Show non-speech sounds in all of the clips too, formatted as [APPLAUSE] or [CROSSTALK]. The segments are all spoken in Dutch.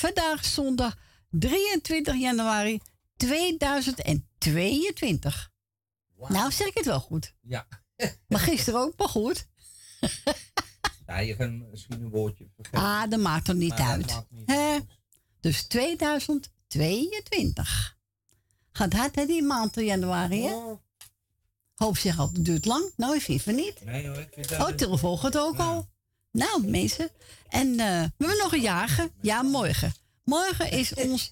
Vandaag zondag 23 januari 2022. Nou, zeg ik het wel goed. Ja. [LAUGHS] maar gisteren ook maar goed. [LAUGHS] ja, je kan misschien een woordje vergeten. Ah, dat maakt er niet uit. Niet dus 2022. Gaat hard, hè, die maand januari, hè? Oh. Hoop zich al, het duurt lang. Nou, ik vind niet. Nee hoor, ik vind dat... Oh, telefoon gaat ook al. Nou, mensen. En uh, we hebben nog een jager. Ja, morgen. Morgen is ons...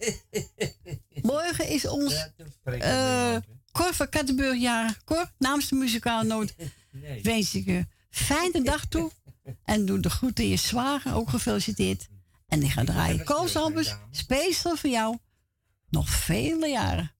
[LAUGHS] morgen is ons... Uh, Cor van Kattenburg jarig. Cor, namens de muzikale noot [LAUGHS] nee. wens ik je fijne dag toe. En doe de groeten je zwager, ook gefeliciteerd. En ik ga draaien Koos speciaal voor jou. Nog vele jaren.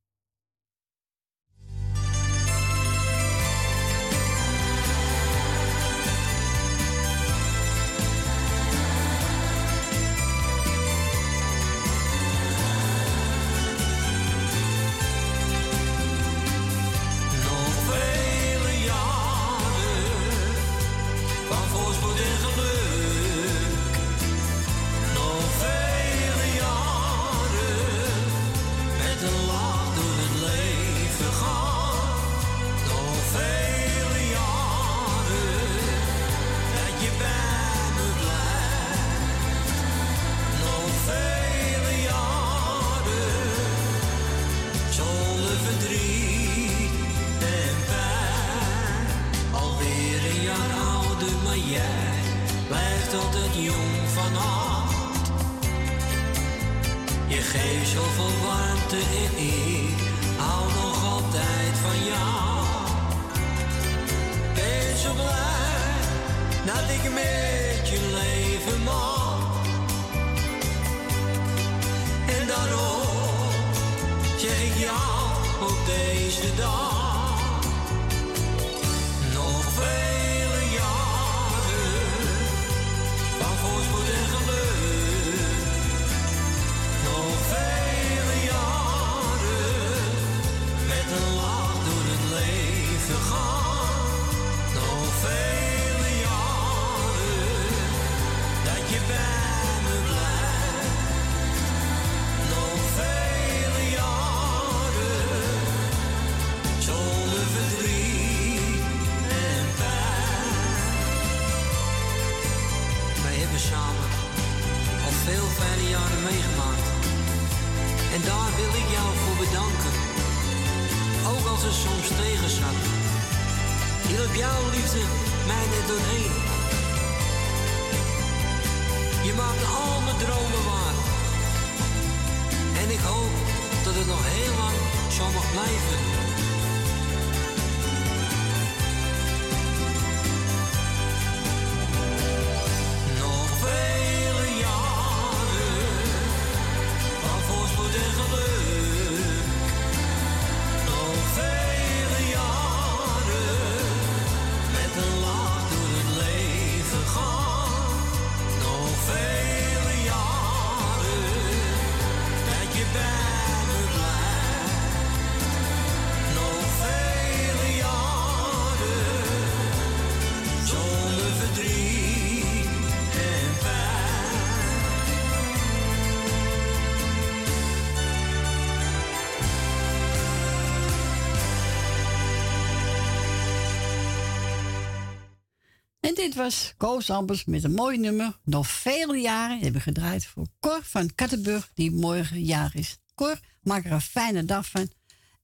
Dit was Koos Ambers met een mooi nummer. Nog vele jaren hebben gedraaid voor Cor van Kattenburg, die morgen jaar is. Cor, maak er een fijne dag van.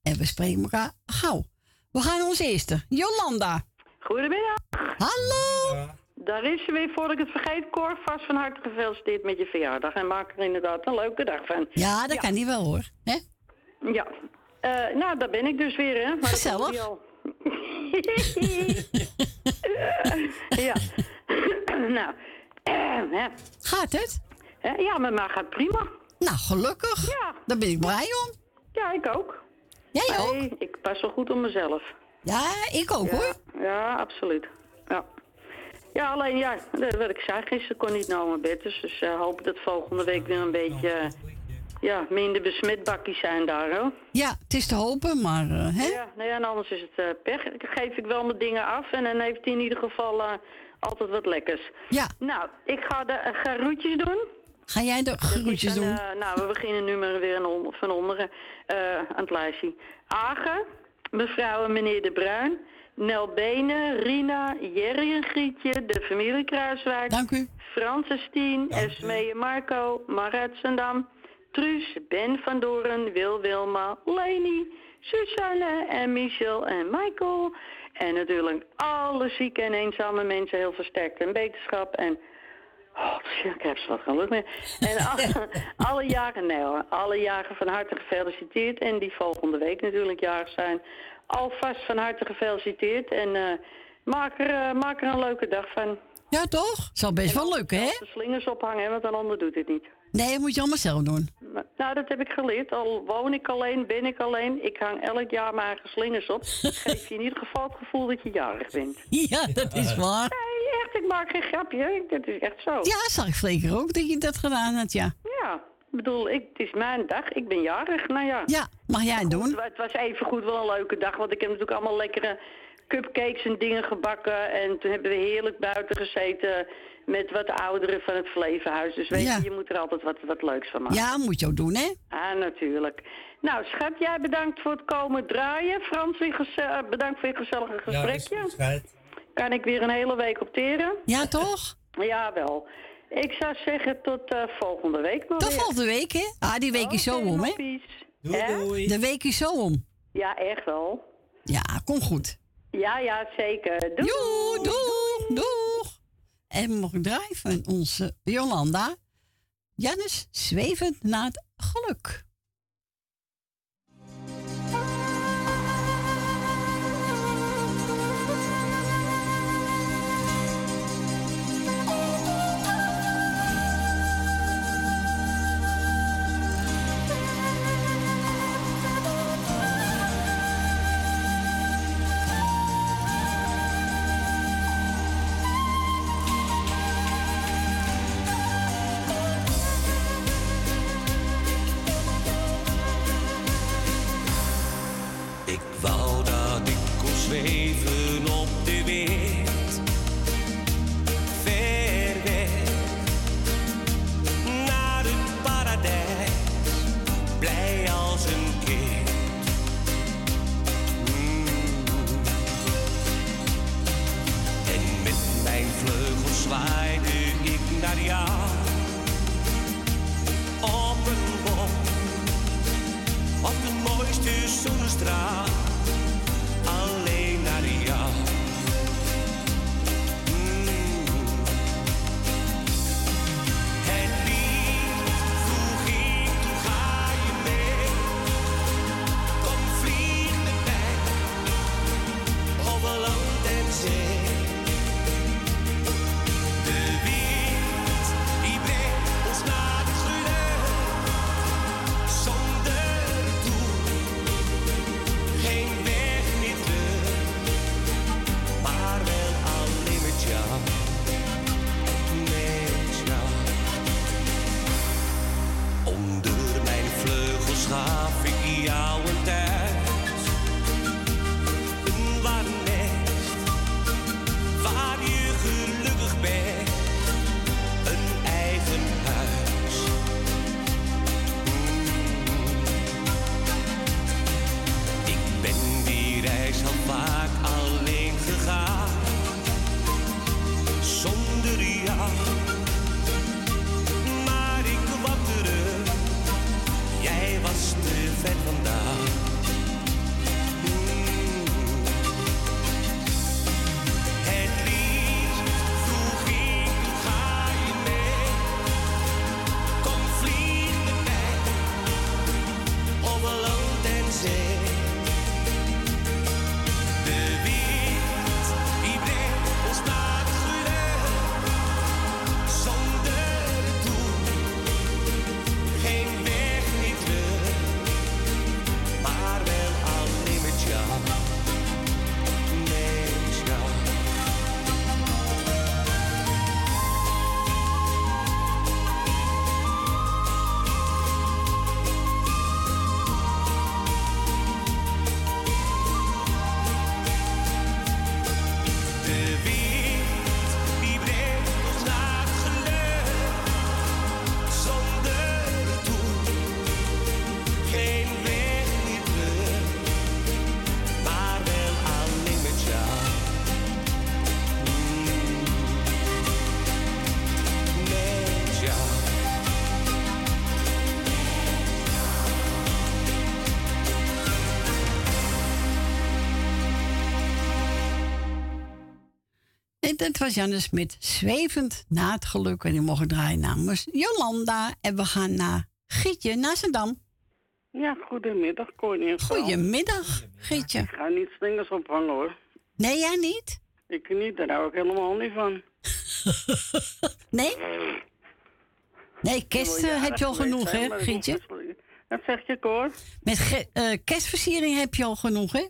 En we spreken elkaar gauw. We gaan ons eerste. Jolanda. Goedemiddag. Hallo. Daar is ze weer, voor ik het vergeet. Cor, vast van harte gefeliciteerd met je verjaardag. En maak er inderdaad een leuke dag van. Ja, dat kan niet wel hoor. Hè? Ja. Uh, nou, daar ben ik dus weer, hè. Maar Gezellig. Ja. [COUGHS] nou. [COUGHS] gaat het? Ja, maar maar gaat prima. Nou, gelukkig. Ja. Daar ben ik blij om. Ja, ik ook. Jij ook? Nee, ik pas wel goed op mezelf. Ja, ik ook Ja, hoor. ja, absoluut. Ja. Ja, alleen ja, dat- wat ik zei, gisteren kon niet naar mijn bed. Dus, dus eh, hoop dat volgende week weer een beetje ja, minder besmet bakkies zijn daar. Hoor. Ja, het is te hopen, maar eh, hè? Ja, nou ja, en anders is het eh, pech. Dan geef ik wel mijn dingen af en dan heeft hij in ieder geval eh, altijd wat lekkers. Ja, Nou, ik ga de uh, garoetjes doen. ga jij de groetjes En, doen? eh, nou, we beginnen nu maar weer on- van onderen eh, aan het lijstje. Agen, mevrouw en meneer De Bruin, Nel Benen, Rina, Jerry en Grietje, de familie Kruiswijk, Dank u. Francis Tien, Esmee en Marco, Marat Sandam, Truus, Ben van Doren, Wil Wilma, Leni, Susanne en Michel en Michael. En natuurlijk alle zieke en eenzame mensen heel versterkt en beterschap en... Oh, ik heb ze wat geluk mee. En [LAUGHS] alle, alle jaren, nee hoor, alle jaren van harte gefeliciteerd. En die volgende week natuurlijk jarig zijn. Alvast van harte gefeliciteerd. En eh, maak, er, eh, maak er een leuke dag van. Ja, toch? Zal best wel lukken, hè? De slingers ophangen, want een ander doet het niet. Nee, dat moet je allemaal zelf doen. Maar- Nou, dat heb ik geleerd. Al woon ik alleen, ben ik alleen. Ik hang elk jaar mijn eigen slingers op. [LAUGHS] Geef je in ieder geval het gevoel dat je jarig bent. Ja, dat is waar. Nee, echt, ik maak geen grapje. Dat is echt zo. Ja, zag ik zeker ook dat je dat gedaan had, ja. Ja, ik bedoel, ik, het is mijn dag. Ik ben jarig. Nou ja. Ja, mag jij doen? Het was even goed wel een leuke dag, want ik heb natuurlijk allemaal lekkere cupcakes en dingen gebakken. En toen hebben we heerlijk buiten gezeten met wat ouderen van het Verlevenhuis. Dus weet Ja. je, je moet er altijd wat, wat leuks van maken. Ja, moet je ook doen, hè? Ah, natuurlijk. Nou, schat, jij bedankt voor het komen draaien. Frans, weer eh, bedankt voor je gezellige Ja, is gesprekje. goed, schat. kan ik weer een hele week opteren? Ja, toch? Jawel. Ik zou zeggen tot eh, volgende week maar Tot weer. volgende week, hè? Ah, die week is zo om, hè? Doei, doei. De week is zo om. Ja, echt wel. Ja, kom goed. Ja, ja, zeker. Doei. Doei, doeg, doeg. En draaien van onze Jolanda. Jannes zwevend naar het geluk. En dat was Janne Smit, zwevend na het geluk. En die mogen draaien namens Jolanda. En we gaan naar Gietje, naar Zandam. Ja, goedemiddag, Connie. Goedemiddag, Gietje. Ik ga niet slingers ophangen, hoor. Nee, jij niet? Ik niet, daar hou ik helemaal niet van. [LAUGHS] nee? Nee, kerst uh, heb je al genoeg, hè, Gietje? Wat zeg je, Cor? Met uh, kerstversiering heb je al genoeg, hè?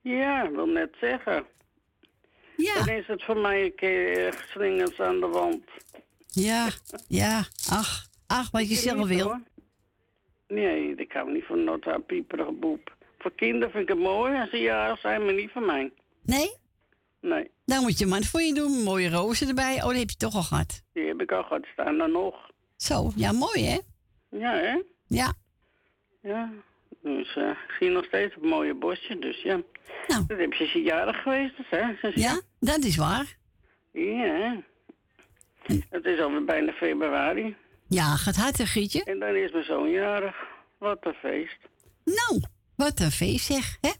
Ja, ik wil net zeggen. Ja. Dan is het voor mij een keer slingers aan de wand. Ja, ja. Ach, ach, wat je zelf wil. Nee, ik hou niet van nota pieperige boep. Voor kinderen vind ik het mooi als ze jarig zijn, maar niet voor mij. Nee? Nee. Dan moet je man voor je doen. Mooie rozen erbij. Oh, die heb je toch al gehad? Die heb ik al gehad. Staan er nog. Zo, ja, mooi hè? Ja, hè? Ja. Ja. Dus uh, ik zie nog steeds een mooie bosje, dus ja. Nou. Dat heb je jarig geweest, dus, hè? ja, dat is waar. Ja. Het is alweer bijna februari. Ja, gaat hard, Gietje. En dan is mijn zoon jarig. Wat een feest. Nou, wat een feest zeg, hè?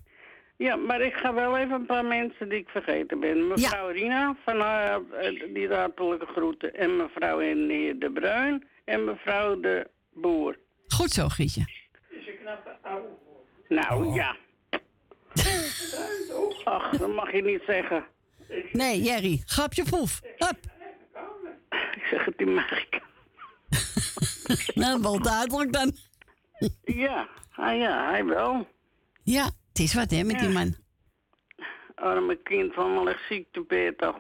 Ja, maar ik ga wel even een paar mensen die ik vergeten ben. Mevrouw Rina, van haar, eh, die hartelijke groeten. En mevrouw en De Bruin. En mevrouw De Boer. Goed zo, Gietje. Is een knappe Nou, oh. ja. Ach, dat mag je niet zeggen. Nee, Jerry, grapje poef. Hup. Ik zeg het in Marika. [LAUGHS] nou, wel duidelijk dan. ja, ah, ja, hij wel. Ja, het is wat hè met die man. Arme kind van wel echt ziekte, beta,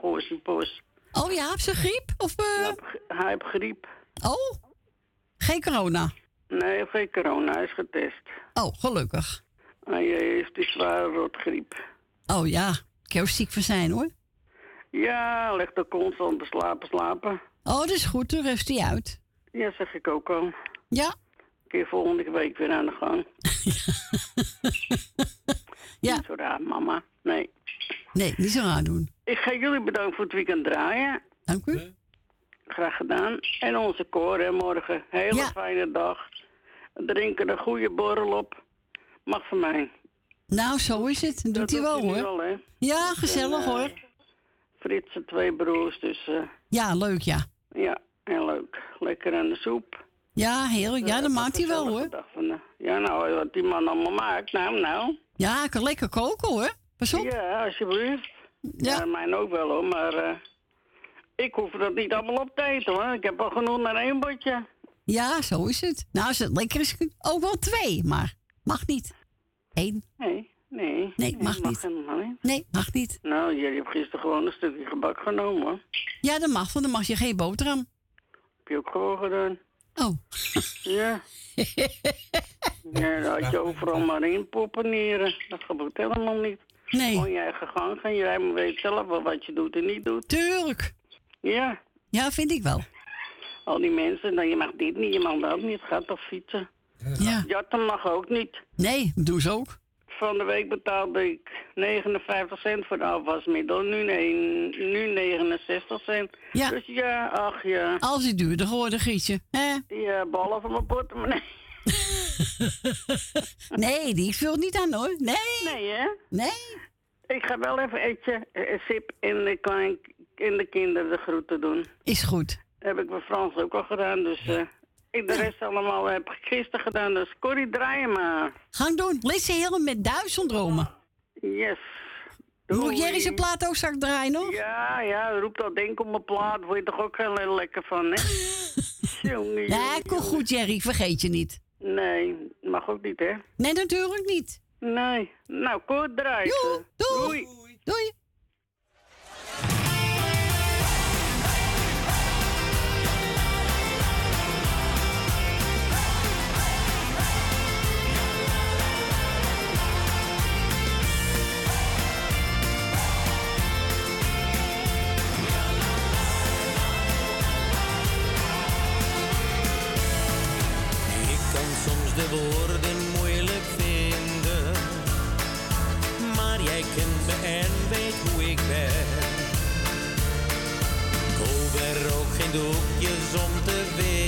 poos. Oh ja, heb ze griep? Of, uh... hij heeft griep. Oh, geen corona? Nee, geen corona, hij is getest. Oh, gelukkig. Hij heeft die zware rotgriep. Oh ja, ik kan ziek van zijn hoor. Ja, ligt er constant te slapen, slapen. Oh, dat is goed, dan rust hij uit. Ja, zeg ik ook al. Ja. Keer volgende week weer aan de gang. [LAUGHS] ja. Niet zo raar, mama. Nee. Nee, niet zo raar doen. Ik ga jullie bedanken voor het weekend draaien. Dank u. Graag gedaan. En onze koor, hè, morgen. Hele fijne dag. Drinken een goede borrel op. Mag van mij. Nou, zo is het. Doet hij wel, hoor. Wel, hè? Ja, gezellig, hoor. Frits, twee broers, dus... Uh, ja, leuk, ja. Ja, heel leuk. Lekker aan de soep. Ja, heerlijk. Ja, dat maakt hij wel, hoor. Van, ja, nou, wat die man allemaal maakt, nou, nou. Ja, ik kan lekker koken, hoor. Pas op. Ja, alsjeblieft. Ja. ja mijn ook wel, hoor, maar... Uh, ik hoef dat niet allemaal op te eten, hoor. Ik heb al genoeg naar één bordje. Ja, zo is het. Nou, als het lekker is, ook wel twee, maar mag niet. Eén. Nee. Nee. Nee, mag, mag niet. niet. Nee, mag niet. Nou, jullie hebben gisteren gewoon een stukje gebak genomen. Ja, dat mag, want dan mag je geen boterham. Heb je ook gewoon gedaan. Oh. Ja. [LAUGHS] ja, dan had je overal maar in poppeneren. Dat gebeurt helemaal niet. Nee. Gewoon je eigen gang gaan. Jij weet zelf wel wat je doet en niet doet. Tuurlijk. Ja. Ja, vind ik wel. Al die mensen, dan je mag dit niet, je mag dat niet. Gaat toch fietsen? Ja. Jatten mag ook niet. Nee, doe ze ook van de week betaalde ik 59 cent voor de afwasmiddel. Nu, nee, nu 69 cent. Ja. Dus ja, ach ja. Als die duurder geworden, Gietje. Hè? Die uh, ballen van mijn portemonnee. [LAUGHS] nee, die vult niet aan hoor. Nee. Nee, hè? Nee. Ik ga wel even etje, uh, sip in de, klein, in de kinderen de groeten doen. Is goed. Heb ik bij Frans ook al gedaan, dus... Uh, ik de rest allemaal heb ik gisteren gedaan, dus Corrie, draai maar. Gang doen. Lisse Helen met duizend dromen. Yes. Moet Jerry zijn plaat ook straks draaien nog? Ja, ja, roept al denk op mijn plaat. Word je toch ook heel lekker van, hè? [LAUGHS] jongen, ja, kom goed, Jerry. Vergeet je niet. Nee, mag ook niet, hè? Nee, natuurlijk niet. Nee. Nou, kort draaien. Doei. Doei. Doei. doekjes om te winnen.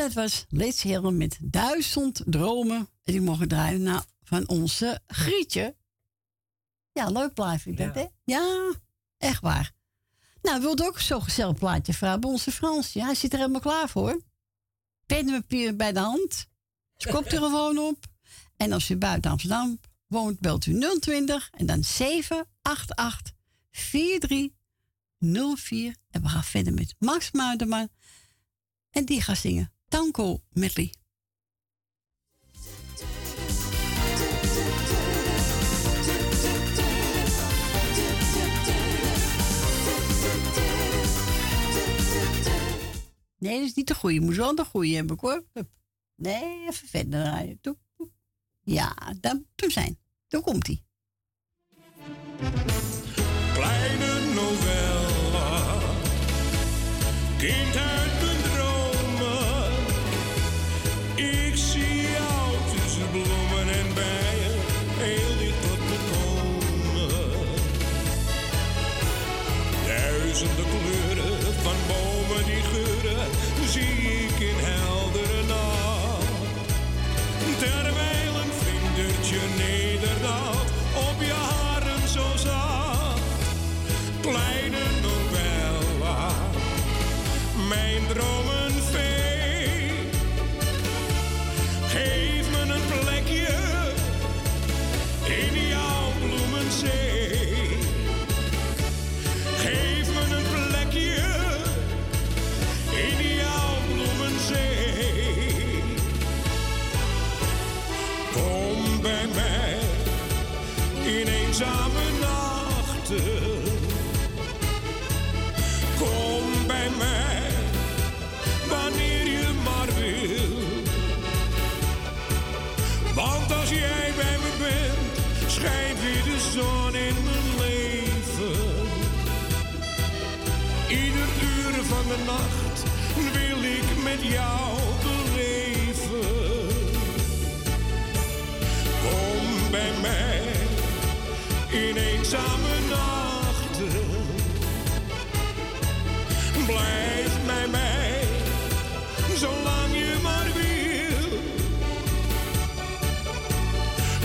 Dat was Let's Helen met duizend dromen. En die mogen draaien nou, van onze Grietje. Ja, leuk plaatje vind ik dat, hè? Ja, echt waar. Nou, wilde ook zo'n gezellig plaatje vragen bij onze Frans. Ja, hij zit er helemaal klaar voor. Pen en papier bij de hand. Zijn [LAUGHS] koptelefoon op. En als u buiten Amsterdam woont, belt u 020 en dan 788 4304. En we gaan verder met Max Muiderman. En die gaat zingen Tango Medley. Nee, dat is niet de goede. Je moet wel de goede hebben, hoor. Nee, even verder draaien. Ja, dan, zijn. Toen komt hij. Kleine novella, kind Duizenden kleuren van bomen die geuren, zie ik in heldere nacht. Terwijl een vlindertje nederdaalt op je haren zo zacht. Kleine novella, mijn dromen eenzame nachten. Kom bij mij wanneer je maar wil. Want als jij bij me bent, schijnt weer de zon in mijn leven. Ieder uur van de nacht wil ik met jou beleven. Kom bij mij in eenzame nachten. Blijf bij mij, zolang je maar wil.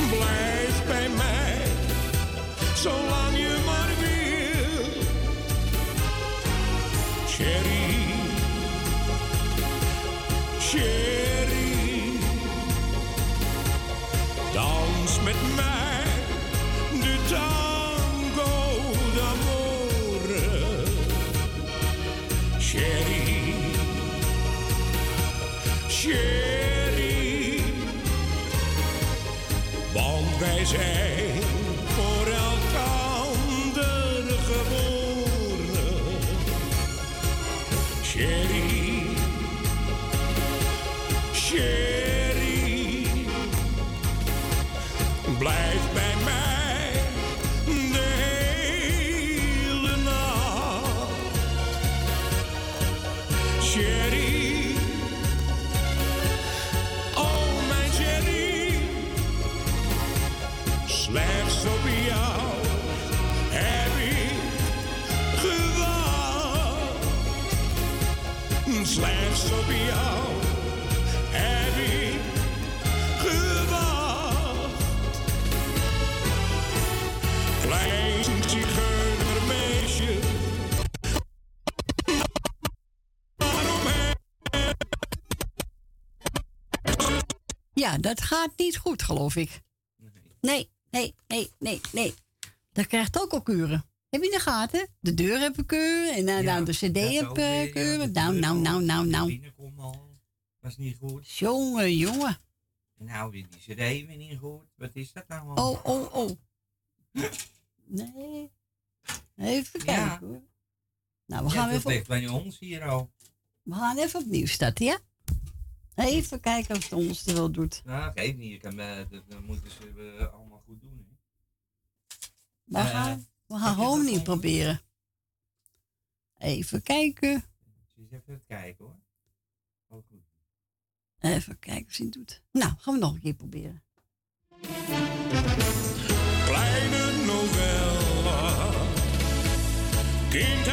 Blijf bij mij, zolang Ja, dat gaat niet goed, geloof ik. Nee, nee, nee, nee, nee. Dat krijgt ook al keuren. Heb je in de gaten? De deur heb ik keuren en nou, nou, de cd dat heb ik de Nou, nou, nou, nou, nou. Binnenkom al. Dat is niet goed. Jongen, jongen. En nou die cd weer niet goed. Wat is dat nou al? Oh, oh, oh. Nee. Even kijken Ja. hoor. Nou, we Ja, gaan dat even, ligt bij ons hier al. we gaan even opnieuw starten, ja? Even kijken of het ons er wel doet. Nou, geef niet. Kan, eh, dat, dat moeten ze eh, allemaal goed doen. Hè. We Eh, gaan, we gaan proberen. Even kijken. Dus even het kijken hoor. Goed. Even kijken of ze het doet. Nou, gaan we nog een keer proberen. Kleine novella, kind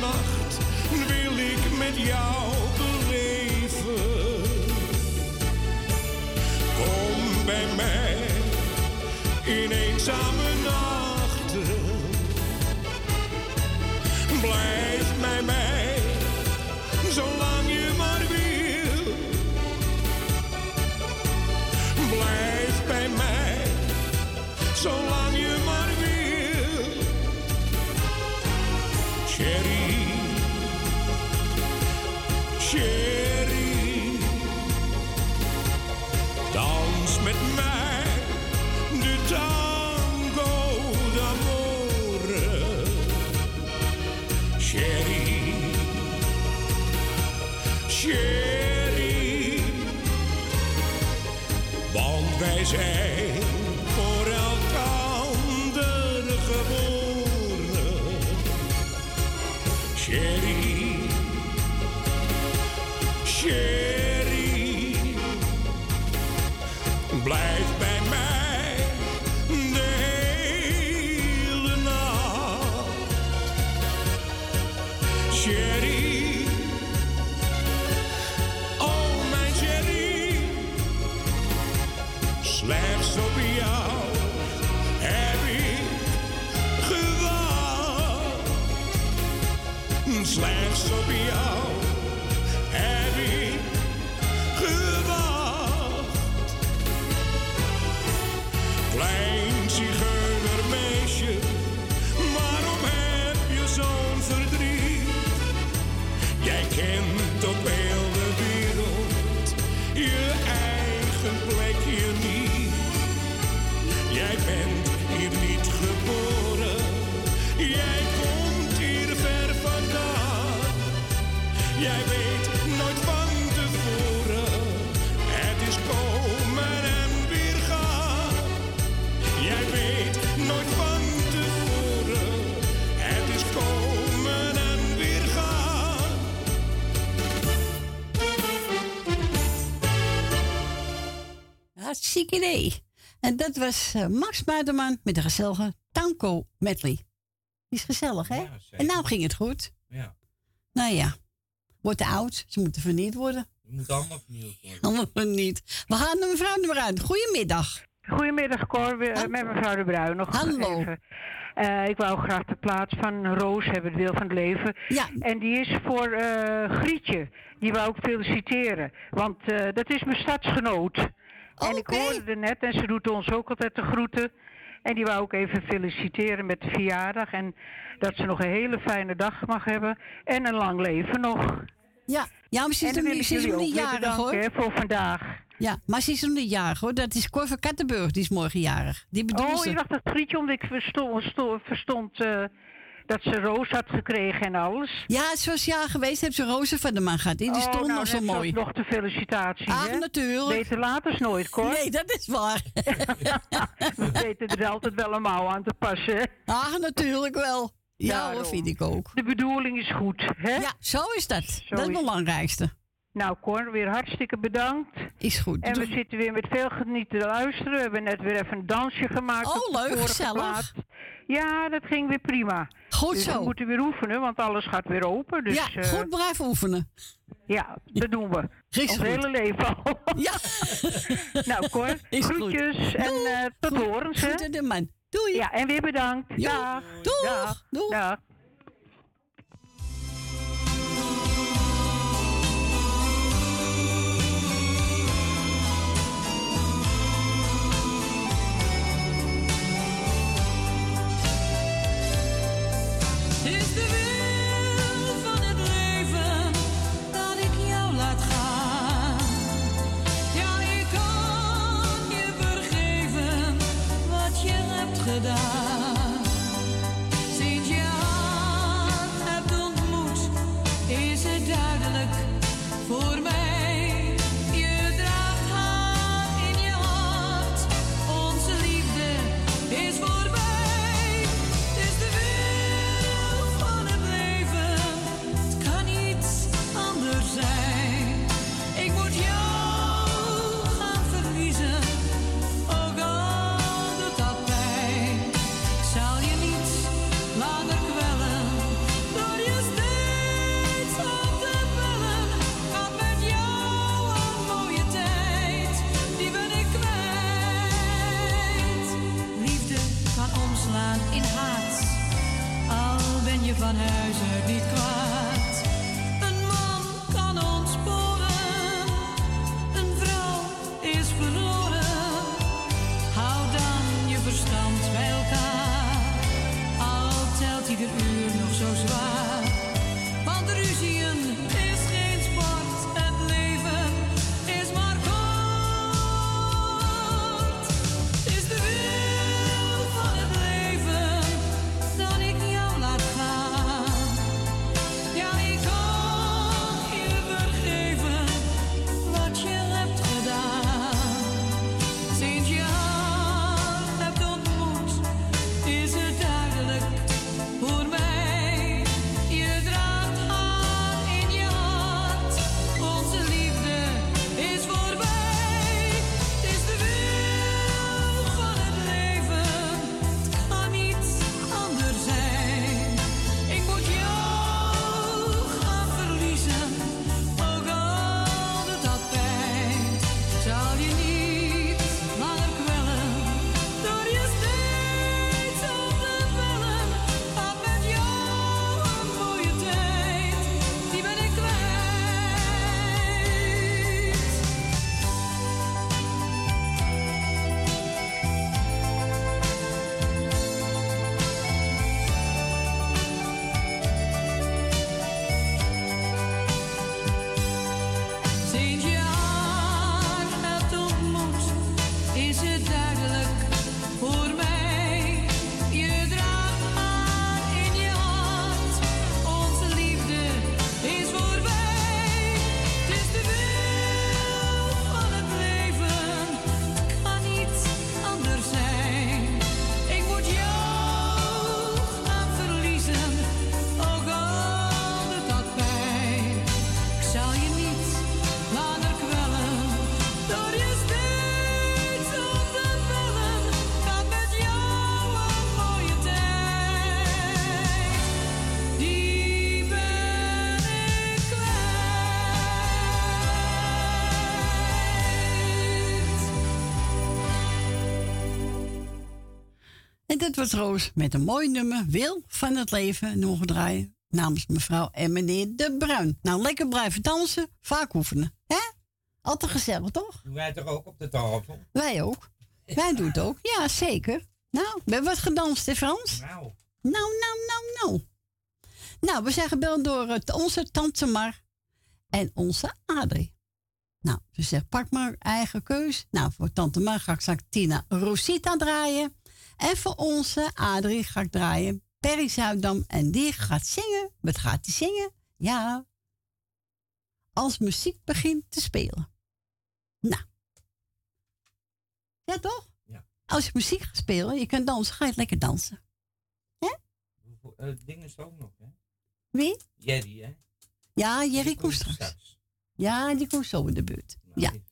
nacht wil ik met jou beleven. Kom bij mij in eenzame nachten. Blijf bij mij, zolang je maar wil. Blijf bij mij, zolang zijn voor elkander geboren. Sherry, Sherry. Blijf dat was eh, Max Muiderman met de gezellige Tanko medley. Die is gezellig, hè? Ja, en nou ging het goed. Ja. Nou ja, wordt te oud. Ze moeten vernieuwd worden. We moeten allemaal vernieuwd worden. Allemaal niet. We gaan naar mevrouw de Bruin. Goedemiddag. Goedemiddag Cor, met mevrouw De Bruin nog Hallo. even. Eh, ik wou graag de plaats van Roos hebben, het deel van het leven. Ja, En die is voor eh, Grietje. Die wou ik feliciteren. Want eh, dat is mijn stadsgenoot. En ik hoorde er net en ze doet ons ook altijd de groeten. En die wou ik even feliciteren met de verjaardag. En dat ze nog een hele fijne dag mag hebben. En een lang leven nog. ja. ja maar ze is wil niet, ze is ook jarig, hoor. hè, voor vandaag. Ja, maar ze is nog niet jarig, hoor. Dat is Cor van Kattenburg. Die is morgen jarig. Die bedoelt Oh, je dacht dat Grietje, omdat ik verstond, verstond, verstond eh, dat ze roos had gekregen en alles. Ja, ze was jaar geweest, heeft ze rozen van de man gehad. Die oh, stond nou, nog zo zoals mooi. nog de felicitatie, hè? natuurlijk. Beter later is nooit, Cor. Nee, dat is waar. [LAUGHS] We weten er altijd wel een mouw aan te passen? Ach, natuurlijk wel. Ja, hoor, vind ik ook. De bedoeling is goed, hè? Ja, zo is dat. Zo dat is het belangrijkste. Nou, Cor, weer hartstikke bedankt. Is goed. En we Doe- zitten weer met veel genieten te luisteren. We hebben net weer even een dansje gemaakt. Oh, leuk, gezellig. plaat. Ja, dat ging weer prima. Goed dus we zo. moeten weer oefenen, want alles gaat weer open. Dus ja, eh, goed blijven oefenen. ja, dat doen we. Ons goed. hele leven al. Ja. [LAUGHS] nou, Cor, [LAUGHS] Is goed. groetjes en eh, tot horens, de man. Doei. Ja, en weer bedankt. Jo. Dag. Doeg. Dag. Doeg. Dag. Dit was Roos met een mooi nummer. Wil van het leven nog draaien. Namens mevrouw en meneer De Bruin. Nou, lekker blijven dansen. Vaak oefenen. Hè? Altijd gezellig, toch? Doen wij toch ook op de tafel? Wij ook. Wij doen het ook. Ja, zeker. Nou, we hebben wat gedanst, hè Frans? Nou, Nou, nou, nou, nou. Nou, we zijn gebeld door onze tante Mar en onze Adrie. Nou, ze zegt, pak maar eigen keus. Nou, voor tante Mar ga ik straks Tina Rosita draaien. En voor onze Adrie ga ik draaien Perry Zuidam. En die gaat zingen. Wat gaat die zingen? Ja, als muziek begint te spelen. Nou. Ja, toch? Ja. Als je muziek gaat spelen, je kan dansen, ga je lekker dansen. uh, ding is ook nog, hè? Wie? Jerry, hè? Ja, Jerry komt straks. Ja, die komt zo in de buurt. Nou, Ja. die-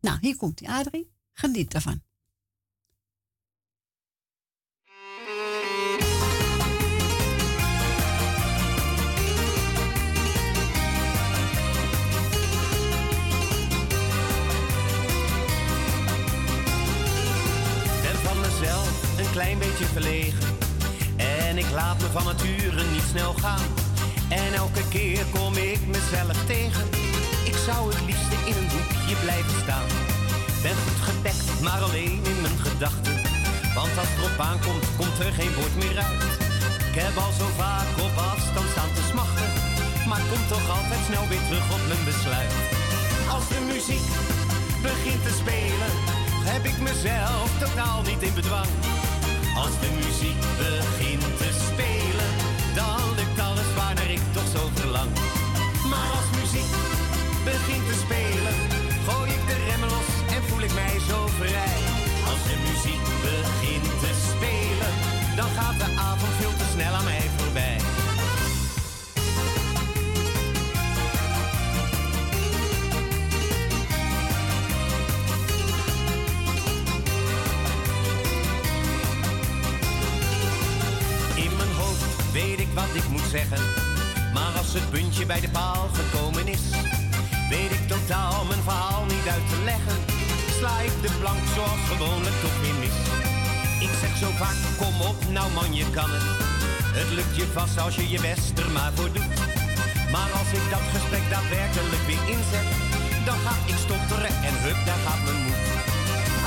Nou, hier komt die Adrie. Geniet ervan. Klein beetje verlegen. En ik laat me van nature niet snel gaan. En elke keer kom ik mezelf tegen. Ik zou het liefste in een hoekje blijven staan. Ben goed gedekt, maar alleen in mijn gedachten. Want als het erop aankomt, komt er geen woord meer uit. Ik heb al zo vaak op afstand staan te smachten. Maar kom toch altijd snel weer terug op mijn besluit. Als de muziek begint te spelen, heb ik mezelf totaal niet in bedwang. Als de muziek begint te spelen, dan lukt alles waarnaar ik toch zo verlang. Maar als muziek begint wat ik moet zeggen. Maar als het puntje bij de paal gekomen is, weet ik totaal mijn verhaal niet uit te leggen. Sla ik de plank zoals gewoonlijk toch weer mis. Ik zeg zo vaak, kom op, nou man, je kan het. Het lukt je vast als je je best er maar voor doet. Maar als ik dat gesprek daadwerkelijk weer inzet, dan ga ik stotteren en hup, daar gaat mijn moed.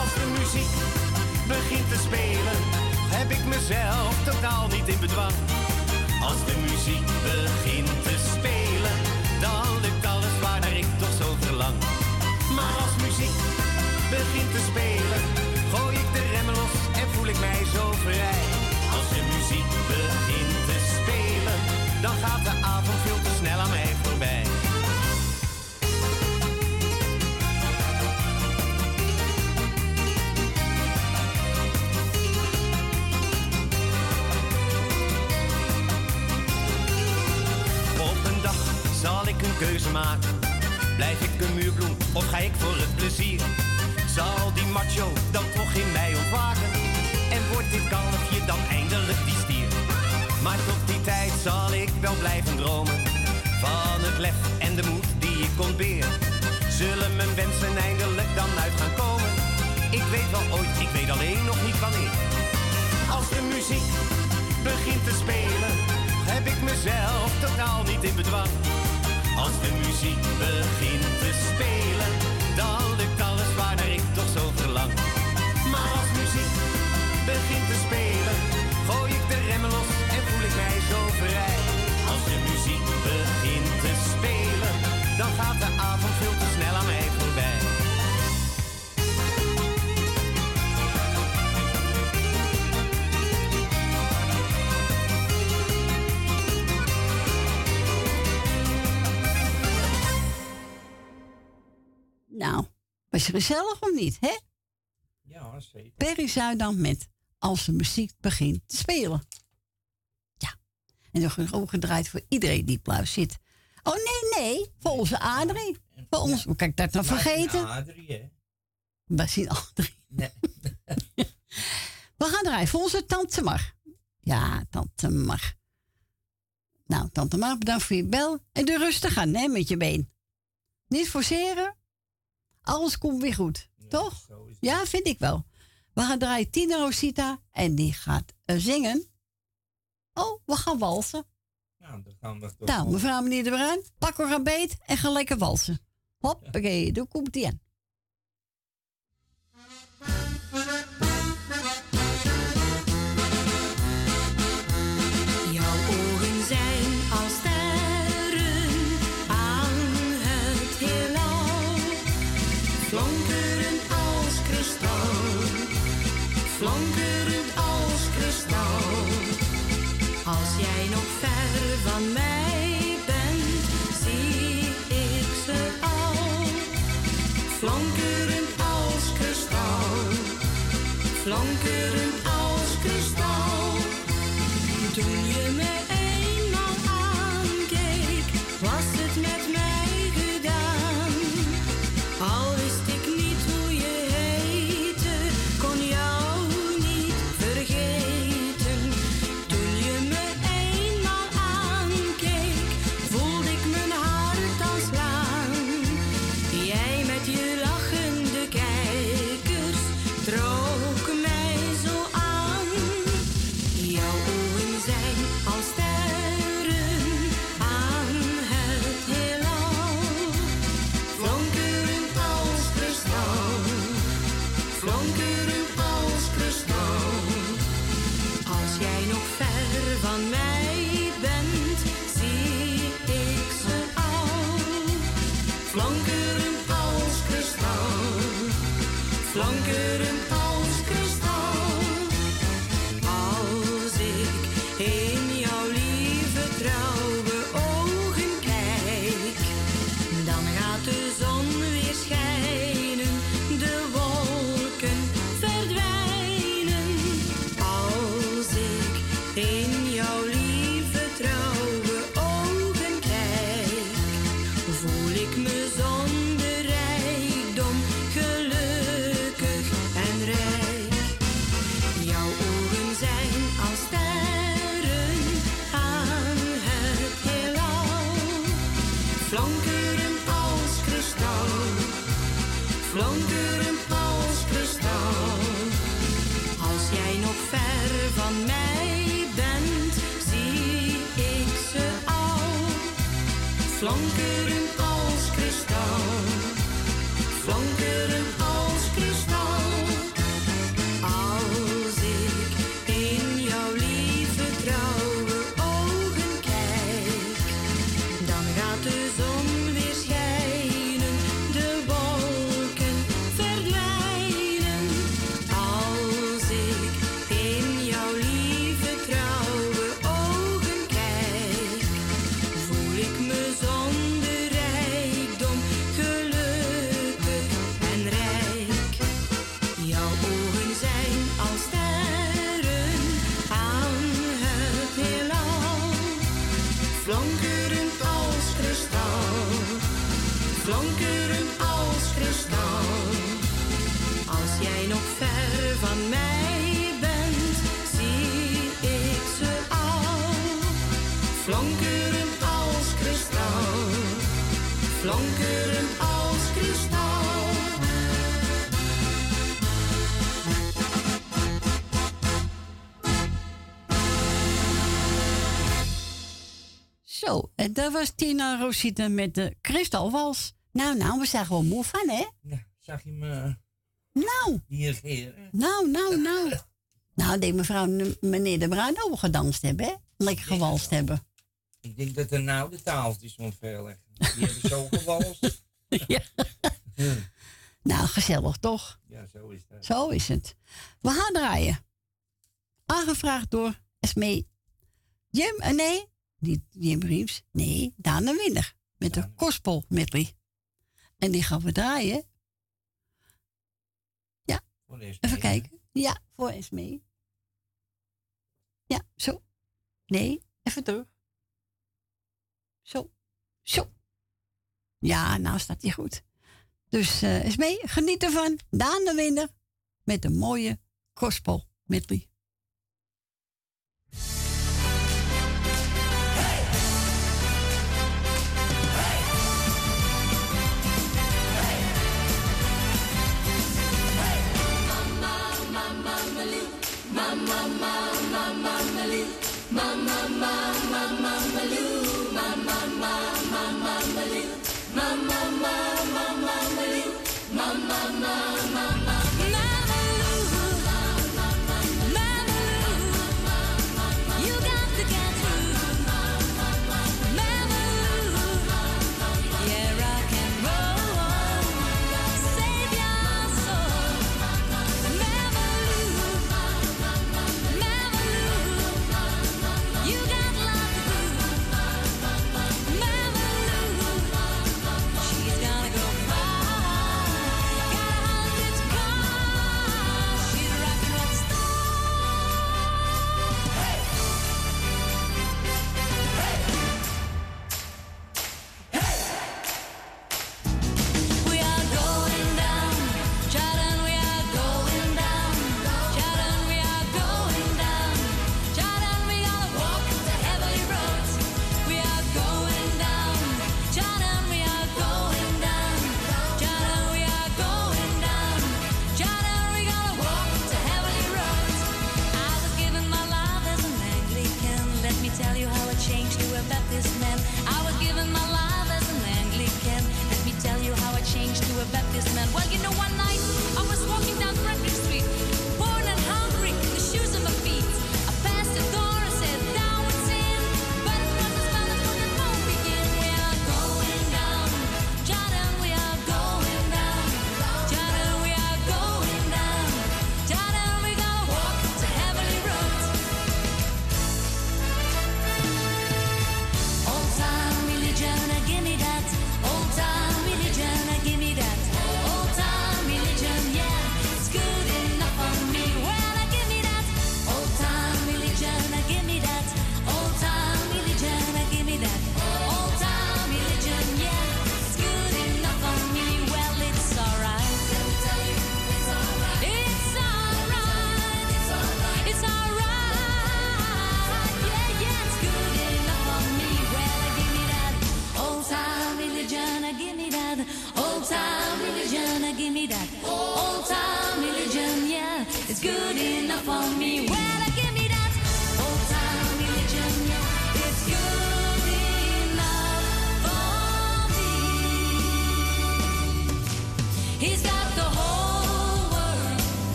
Als de muziek begint te spelen, heb ik mezelf totaal niet in bedwang. Als de muziek begint te spelen, dan lukt alles waarnaar ik toch zo verlang. Maar als muziek begint te spelen, gooi ik de remmen los en voel ik mij zo vrij. Als de muziek begint te spelen, dan gaat de avond veel te snel aan mij voorbij. Keuze maken. Blijf ik een muurbloem of ga ik voor het plezier? Zal die macho dan toch in mij ontwaken? En wordt dit kalfje dan eindelijk die stier? Maar tot die tijd zal ik wel blijven dromen. Van het lef en de moed die ik ontbeer. Zullen mijn wensen eindelijk dan uit gaan komen? Ik weet wel ooit, ik weet alleen nog niet wanneer. Als de muziek begint te spelen, heb ik mezelf totaal niet in bedwang. Als de muziek begint te spelen, Nou, was je gezellig of niet, hè? Ja, zeker. Perry Zuidam met Als de muziek begint te spelen. Ja. En dan wordt ook gedraaid voor iedereen die pluis zit. Oh nee, nee, voor onze Adrie. Voor ons, hoe kan ik dat nou vergeten? Adrie, hè? We zien Adrie. Nee. [LAUGHS] We gaan draaien voor onze tante Mar. Ja, tante Mar. Nou, tante Mar, bedankt voor je bel. En doe rustig aan, hè, met je been. Niet forceren. Alles komt weer goed, toch? Ja, vind ik wel. We gaan draaien Tina Rosita en die gaat eh, zingen. Oh, we gaan walsen. Nou, dan gaan we toch. Nou, mevrouw meneer de Bruin, pak een beet en ga lekker walsen. Hoppakee, daar komt die aan. Als jij dat was Tina Rosita met de kristalwals. Nou, nou, we zijn gewoon moe van, hè? Ja, zag je me Nou, dirigeren? nou, nou, nou. Nou, denk mevrouw meneer de Bruin ook wel gedanst hebben, hè? Lekker gewalst hebben. Ik denk dat er nou de tafeltjes moet verleggen. Die hebben zo [LAUGHS] gewalst. Ja. Nou, gezellig toch? Ja, zo is dat. Zo is het. We gaan draaien. Aangevraagd door Esmee Jim, eh, nee, niet Jim Reeves. Nee, Daan de Winner. Met de Kospel medley. En die gaan we draaien. Voor de Even kijken. Ja, voor Esmee. Ja, zo. Nee, even terug. Zo. Zo. Ja, nou staat hij goed. Dus eh Esmee, geniet ervan. Daan de Winner. Met een mooie Kospel medley.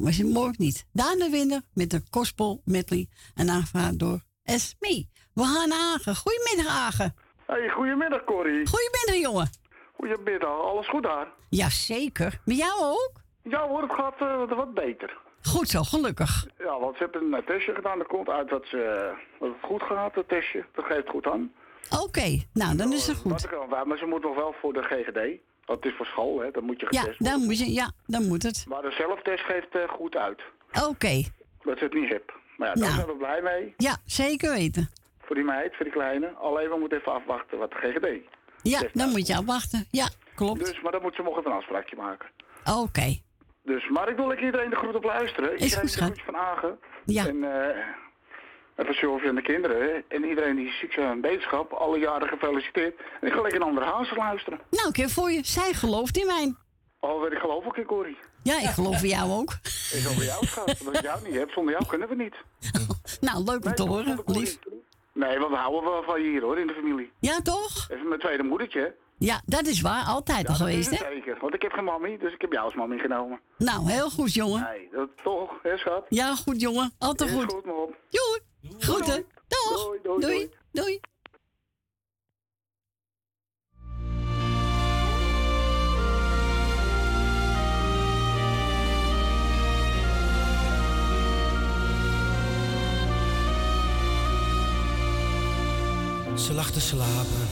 Nou, het mooi of niet? Daan winnaar met de Gospel Medley. En aangevraagd door Esme. We gaan naar Agen. Goedemiddag, Agen. Hey, goedemiddag Corrie. Goedemiddag, jongen. Goedemiddag, alles goed daar? Jazeker. Met jou ook? Ja hoor, het gaat eh, wat beter. Goed zo, gelukkig. Ja, want ze hebben een testje gedaan. Er komt uit dat, ze, dat het goed gaat, het testje. Dat geeft goed aan. Oké, nou, dan is het goed. maar ze moet nog wel voor de GGD. Het is voor school, hè. Dan moet je Ja, getest dan worden. moet je, ja, dan moet het. Maar de zelftest geeft eh, goed uit. Oké, Dat ze het niet heb. Maar ja, daar Nou. zijn we blij mee. ja, zeker weten. Voor die meid, voor die kleine. Alleen we moeten even afwachten wat de GGD. Ja, dan moet je afwachten. Ja, klopt. Dus, maar dan moet ze nog even een afspraakje maken. Oké. Dus, maar ik wil lekker iedereen de groet op luisteren. Is iedereen goed, de groetjes van Agen. Ja. En eh even Sylvie en de kinderen. En iedereen die ziek zijn aan wetenschap. Alle jaren gefeliciteerd. En ik ga lekker naar andere hazen luisteren. Nou, ik heb voor je. Zij gelooft in mij. Alweer, ik geloof ook in Corrie. Ja, ik geloof in jou ook. Ik over jou gaat. Omdat ik jou niet heb. Zonder jou kunnen we niet. [LAUGHS] Nou, leuk om te horen. Lief. Nee, want we houden wel van je hier hoor, in de familie. Ja, toch? Even mijn tweede moedertje. Ja, dat is waar. Altijd al Ja, dat geweest, hè? zeker. Want ik heb geen mammy, dus ik heb jou als mammy genomen. Nou, heel goed, jongen. Nee, dat toch, hè schat? Ja, goed, jongen. Altijd Is goed. goed, op. Joe. Groeten. Doeg. Doei. doei. doei. Ze lag te slapen.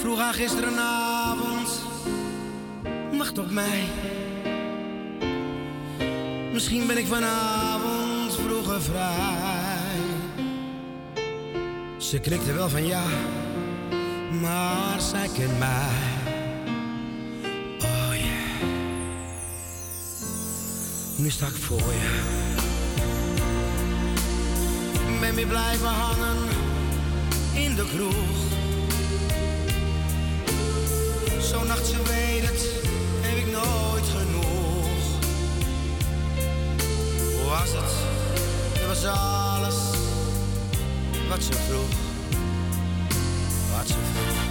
Vroeg haar gisterenavond, wacht op mij. Misschien ben ik vanavond vroeger vrij. Ze knikte wel van ja, maar zij kent mij. Oh yeah. Nu sta ik voor je. Ben weer blijven hangen in de kroeg. Zo'n nacht, ze weet het, heb ik nooit genoeg. Hoe was het? Was alles wat ze vroeg. Wat ze.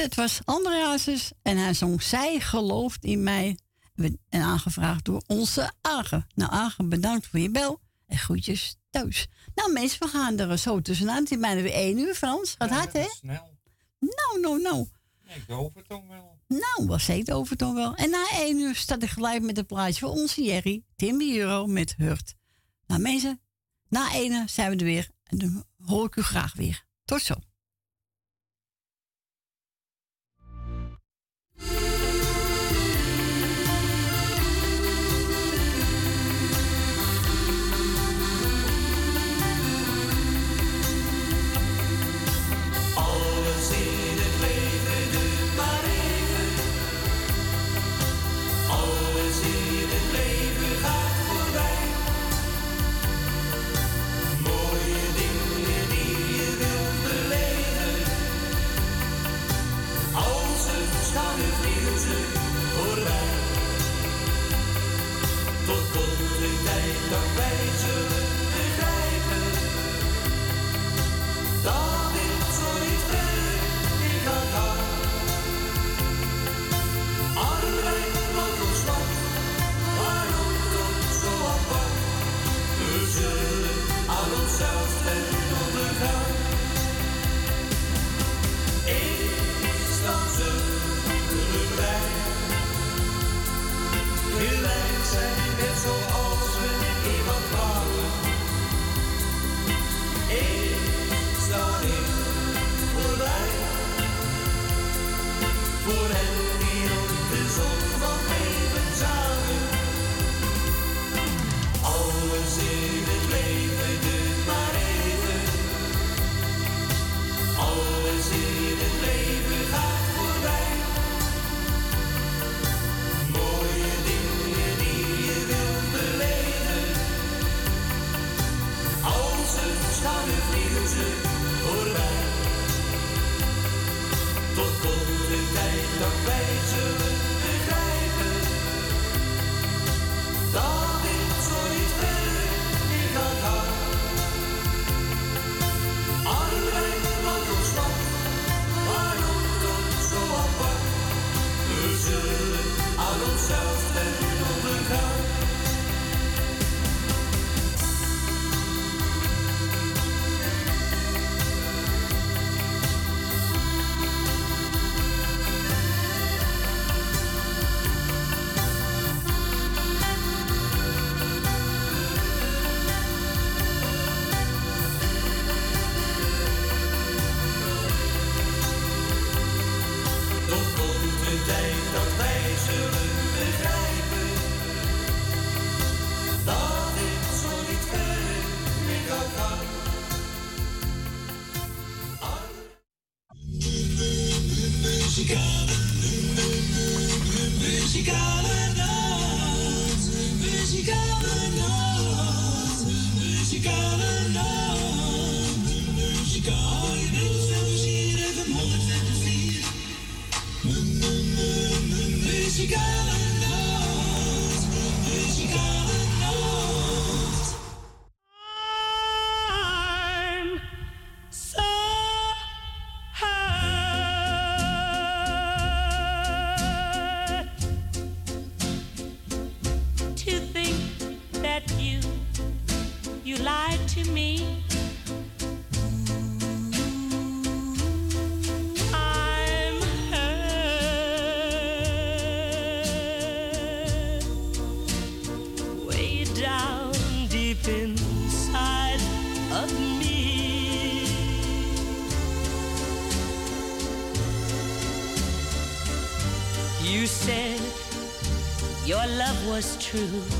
Het was André Hazes en hij zong Zij gelooft in mij. En aangevraagd door onze Agen. Nou, Agen, bedankt voor je bel. En groetjes thuis. Nou, mensen, we gaan er zo tussenuit. Het is bijna weer één uur, Frans. Gaat hard, hè? Snel. Nou, nou, nou. Ja, ik hoop het toch wel. Nou, was het over toch wel. En na één uur staat ik gelijk met een plaatje voor onze Jerry. Timmy Euro met Hurt. Nou, mensen, na één uur zijn we er weer. En dan hoor ik u graag weer. Tot zo. Was true.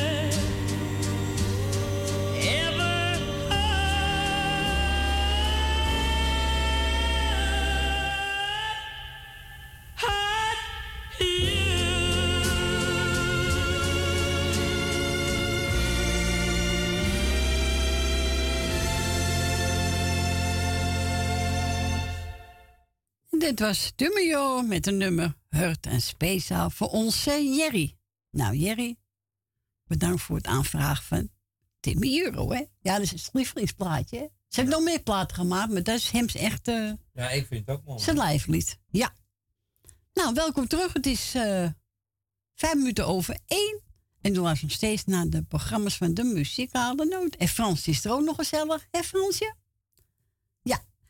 Dit was Dummejo met een nummer Hurt en speciaal voor onze Jerry. Nou, Jerry, bedankt voor het aanvragen van Timmy Euro, hè? Ja, dat is een lievelingsplaatje, hè? Ze hebben nog meer platen gemaakt, maar dat is hem echt eh, Ja, ik vind het ook mooi. zijn lijflied. Ja. Nou, welkom terug. Het is eh, vijf minuten over één. En we luisteren nog steeds naar de programma's van de muzikale noot. En Frans is er ook nog gezellig, hè Fransje?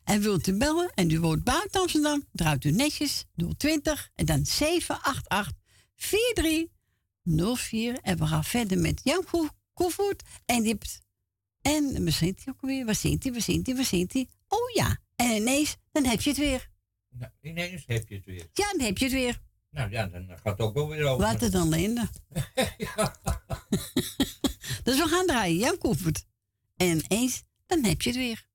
En wilt u bellen en u woont buiten Amsterdam, draait u netjes 020 en dan 788 4304. En we gaan verder met Jan Ko- Koevoet. En die hebt... En zit hij ook weer? Waar zit hij? Waar zit hij? Waar zit hij? Oh ja. En ineens, dan heb je het weer. Nou, ineens heb je het weer. Ja, dan heb je het weer. Nou ja, dan gaat het ook wel weer over. Wat er dan Linda. dus we gaan draaien, Jan Koevoet. En eens, dan heb je het weer.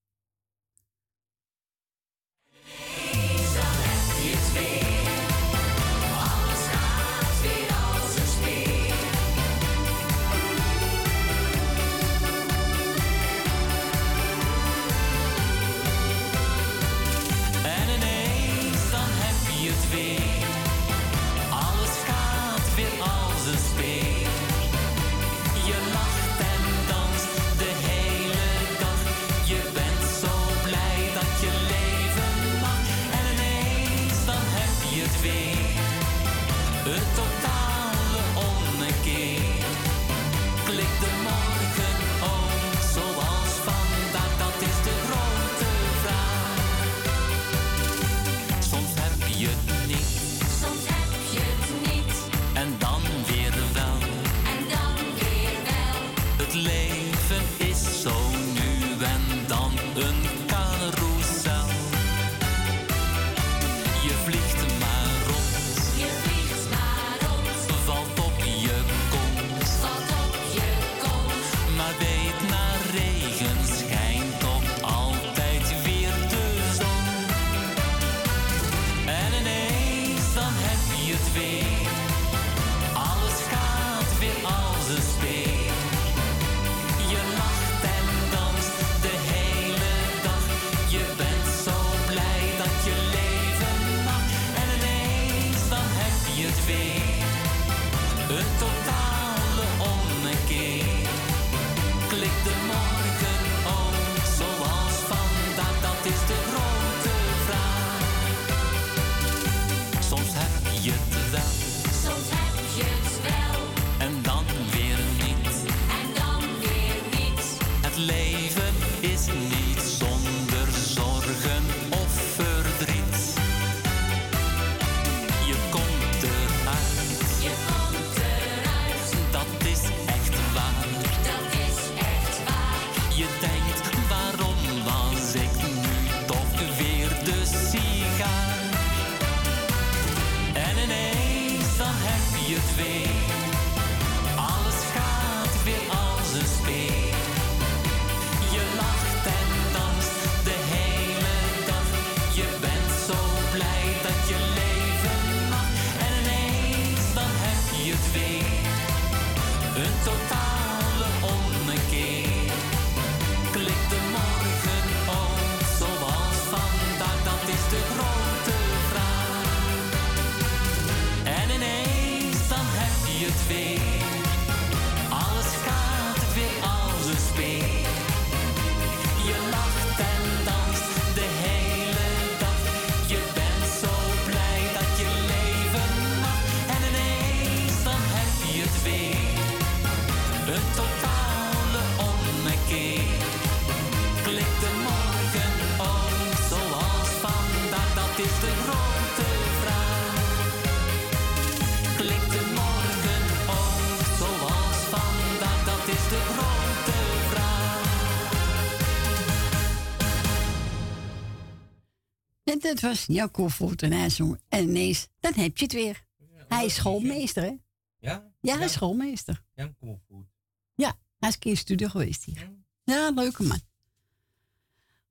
Dat was Jacco Voort en hij zong. En ineens, dan heb je het weer. Hij is schoolmeester, hè? Ja? Ja, hij is schoolmeester. Jan Koevoet. Ja, hij is een keer in studio geweest hier. Ja, leuke man.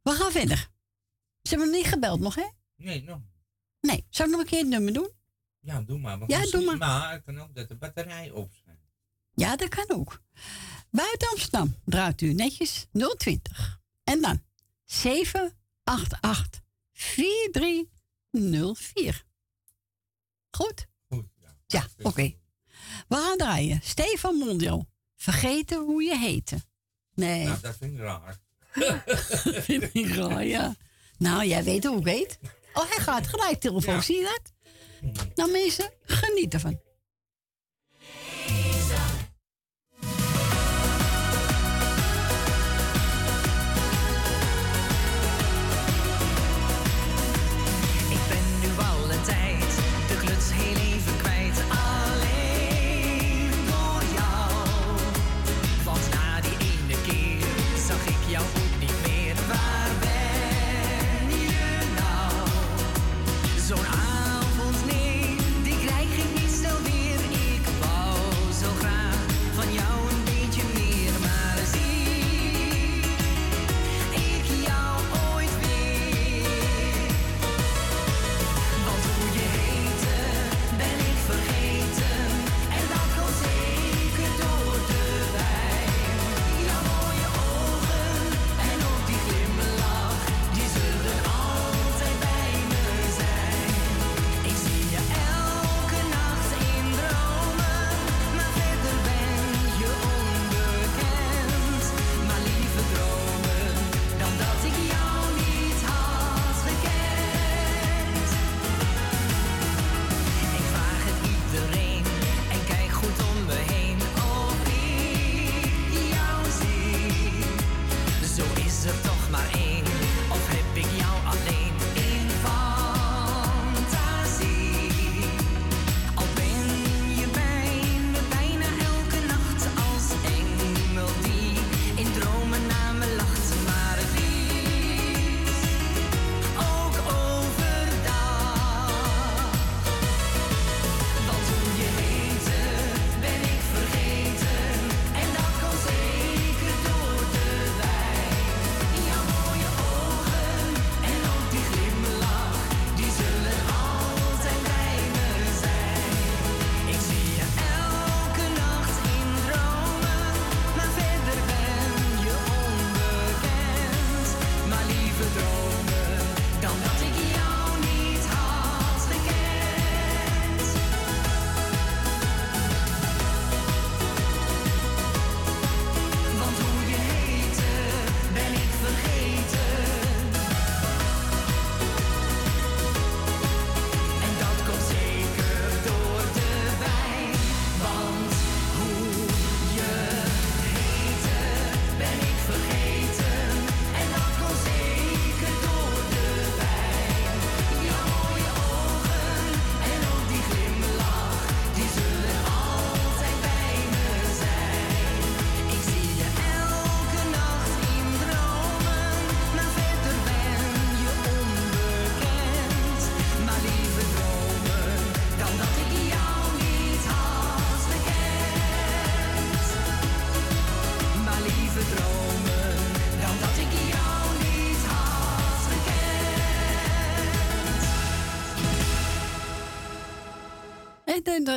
We gaan verder. Ze hebben nog niet gebeld nog, hè? Nee, nog. Nee. Zou ik nog een keer het nummer doen? Ja, doe maar. Ja, doe maar. Maar het kan ook dat de batterij op zijn. Ja, dat kan ook. Buiten Amsterdam draait u netjes 020. En dan 788 4304. Goed? Goed, ja. oké. We gaan draaien. Stefan Mondial. Vergeten hoe je heette. Nee. Nou, dat vind ik raar. [LAUGHS] vind ik raar, ja. Nou, jij weet hoe ik heet. Oh, hij gaat gelijk telefoon. Zie je dat? Nou, mensen, geniet ervan.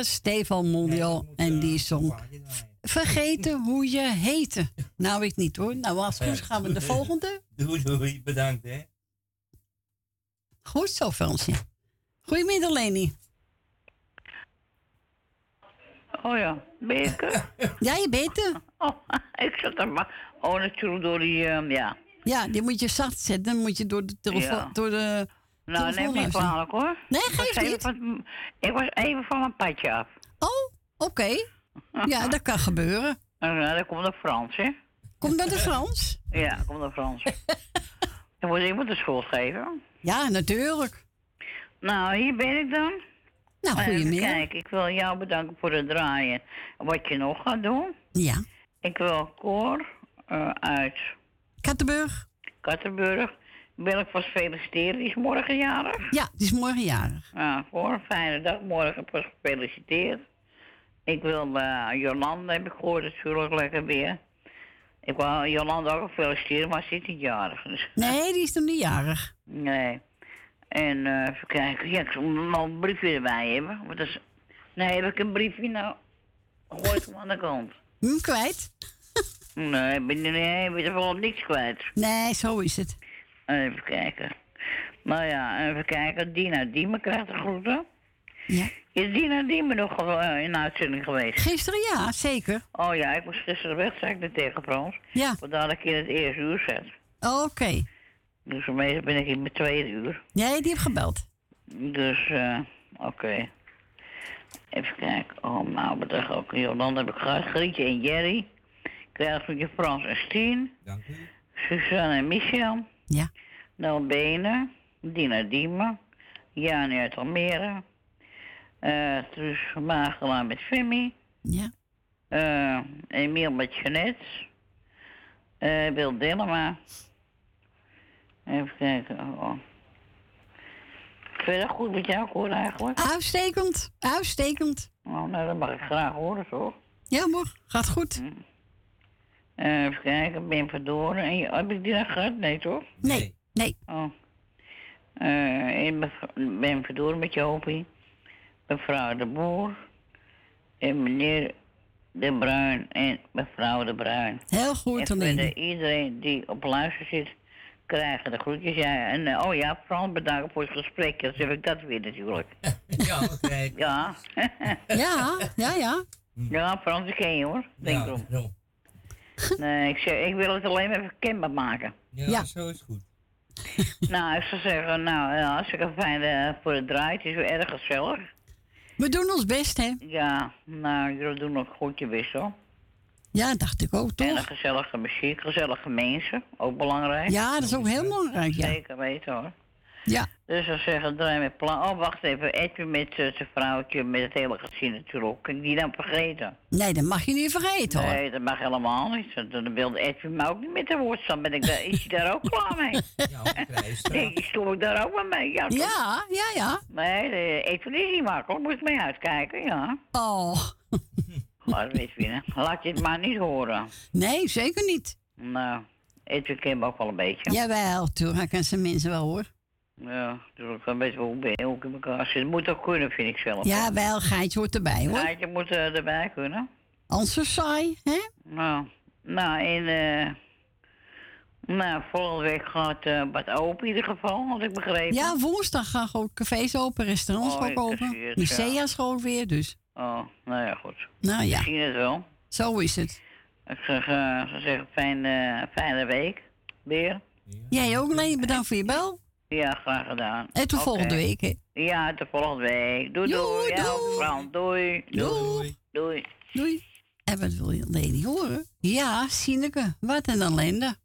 Stefan Mondial en die zong Vergeten hoe je heette. Nou, ik niet hoor. Nou, als het goed is gaan we de volgende. [LAUGHS] Doei, doei. Bedankt, hè. Goed zo, Fransje. Goedemiddag, Leni. Oh ja, ben ik er? [LAUGHS] Ja, je bent er. [LAUGHS] Oh, ik zat er maar. Oh, natuurlijk door die, ehm, ja. Ja, die moet je zacht zetten. Dan moet je door de telefoon... Ja. Door de Nou, neem telefoon niet kwalijk hoor. Nee, Ik niet. van- ik was even van mijn padje af. Oh, oké. Ja, dat kan gebeuren. [LAUGHS] Nou, dat komt naar Frans, hè? Komt dat de Frans? [LAUGHS] Ja, dat komt naar Frans. [LAUGHS] Dan moet iemand de schuld geven. Ja, natuurlijk. Nou, hier ben ik dan. Nou, Even goedemiddag. Kijk, ik wil jou bedanken voor het draaien. Wat je nog gaat doen. Ja. Ik wil Cor eh, uit Kattenburg. Kattenburg. Wil ik vast feliciteren. Die is morgen jarig. Ja, die is morgen jarig. Ja, voor een fijne dag. Morgen pas gefeliciteerd. Ik wil eh, Jolanda, heb ik gehoord, natuurlijk lekker weer. Ik wil Jolanda ook feliciteren, maar ze is niet jarig. Dus. Nee, die is nog niet jarig. Nee. En eh even kijken. Ja, ik zal nog een briefje erbij hebben. Want dat is... Nee, heb ik een briefje nou? Gooi ik hem aan de kant. Hm, kwijt? Nee, ik ben, nee, ik ben er wel niks kwijt. Nee, zo is het. Even kijken. Nou ja, even kijken. Dina Diemen krijgt de groeten. Ja. Is Dina Diemen nog eh, in uitzending geweest? Gisteren ja, zeker. Oh ja, ik was gisteren weg, zei ik net tegen Frans. Ja. Vandaar dat ik in het eerste uur zat. Oké. Dus meestal ben ik in mijn tweede uur. Nee, die heeft gebeld. Dus, eh, oké. Even kijken. Oh, nou, bedankt ook. Jolanda heb ik gehad. Grietje en Jerry. Krijg van je Frans en Stien. Dank u. Suzanne en Michel. Ja. Nel Benen. Dina Diemen. Jani uit Almere. eh Truus Magela met Femi. Ja. eh Emiel met Jeanette. eh Wil Dillema. Even kijken. Oh. Verder goed met jou hoor eigenlijk? Uitstekend. Uitstekend. Oh, nou, dat mag ik graag horen, toch? Ja, hoor. Gaat goed. Eh, even kijken, Ben Verdoren. En je- heb ik die nog gehad? Nee, toch? Nee. Nee. Oh. Eh, mev- Ben Verdoren met Jopie. Mevrouw de Boer. En meneer De Bruin en mevrouw De Bruin. Heel goed, En verder iedereen die op luister zit, krijgen de groetjes. Ja, en eh, oh ja, Frans bedankt voor het gesprek. Dus heb ik dat weer natuurlijk. [LAUGHS] Ja, oké. Ja. Ja, ja, ja. Ja, Frans, ik ken je hoor. Denk Ja, erom. Nee, ik, zeg, ik wil het alleen even kenbaar maken. Ja, zo is goed. [LAUGHS] nou, ik zou zeggen, nou, ja, hartstikke fijn eh, voor het draai. Het is weer erg gezellig. We doen ons best, hè? Ja, nou, jullie doen ook goed je best hoor. Ja, dacht ik ook, En een toch? gezellige muziek, gezellige mensen, ook belangrijk. Ja, dat is ook heel belangrijk, ja. Zeker weten hoor. Ja. Dus dan zeggen, draai met plan. Oh, wacht even, Edwin met eh, zijn vrouwtje, met het hele gezin natuurlijk. Kan ik die dan vergeten? Nee, dat mag je niet vergeten, hoor. Nee, dat mag helemaal niet. Dan wilde Edwin me ook niet met de woord staan. Ben ik daar, is hij daar ook [LAUGHS] klaar mee? Denk je, stop ik daar ook maar mee? Ja? Ja, ja, ja. Nee, Edwin is niet makkelijk. Moet je mee uitkijken, ja. Oh. [LAUGHS] Maar Edwin, hè. laat je het maar niet horen. Nee, zeker niet. Nou, Edwin ken me ook wel een beetje. Jawel, toen kan zijn mensen wel, hoor. Ja, natuurlijk een beetje hoe ben je ook in elkaar. Het moet ook kunnen, vind ik zelf. Jawel, geitje hoort erbij, hoor. Ja, je moet eh, erbij kunnen. Anders saai, hè? Nou, nou, in, eh nou, volgende week gaat eh wat open in ieder geval, had ik begrepen. Ja, woensdag gaan gewoon cafés open, restaurants Oh, ook ik open. Musea schoon weer, dus. Oh, nou ja, goed. Nou ja. Ik zie het wel. Zo is het. Ik zeg, ik zeg fijne, fijne week weer. Jij ook, Leen. Bedankt voor je bel. Ja, graag gedaan. En tot volgende week, hè. Ja, tot volgende week. Doei, doei. Ja, Frans, doei. Doei. Doei. Doei. En wat wil je Leni horen? Ja, Sineke. Wat een ellende.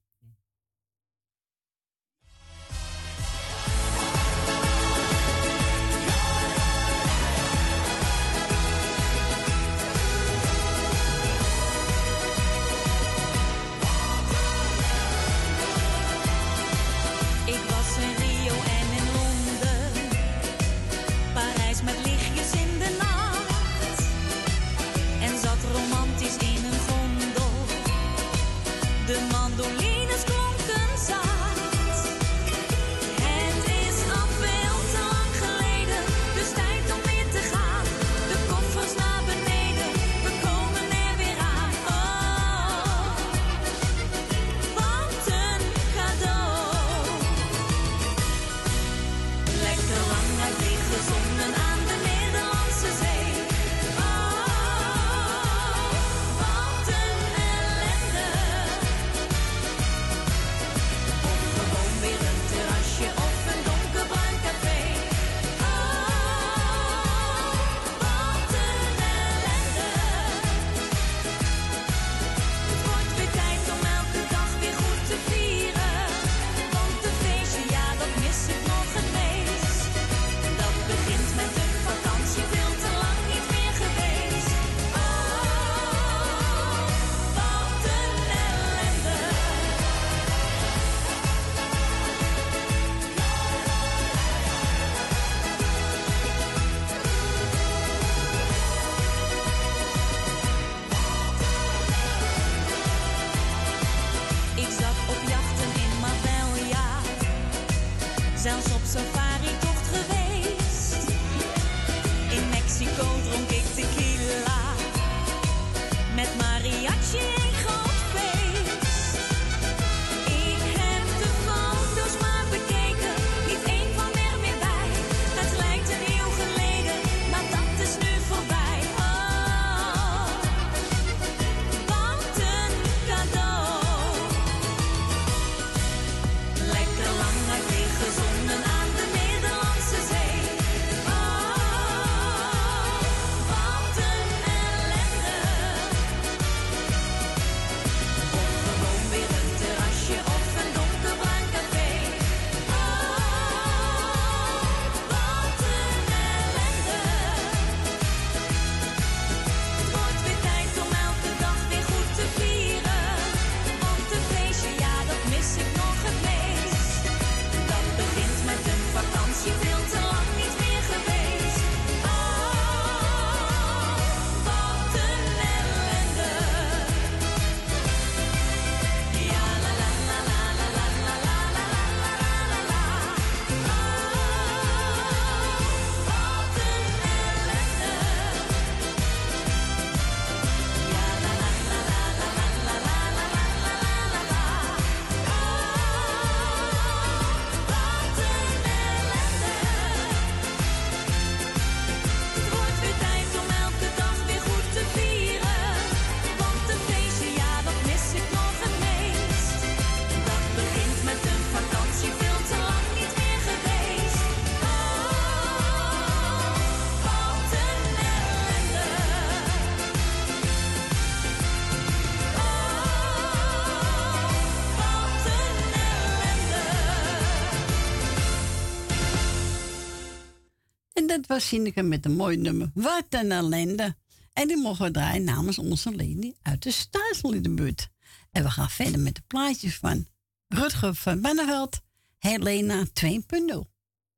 dat was Sineke met een mooi nummer. Wat een ellende. En die mogen we draaien namens onze Leni uit de Stuizel in de buurt. En we gaan verder met de plaatjes van Rutger van Benneveld, Helena 2.0.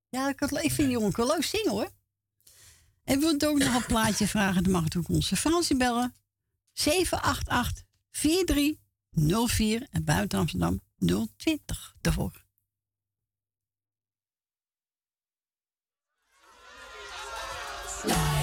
Ja, ik, had, vind die jongen leuk zingen hoor. En wilt ook nog een plaatje vragen, dan mag het ook onze Fransie bellen. 788 4304 en buiten Amsterdam 020 daarvoor. Live.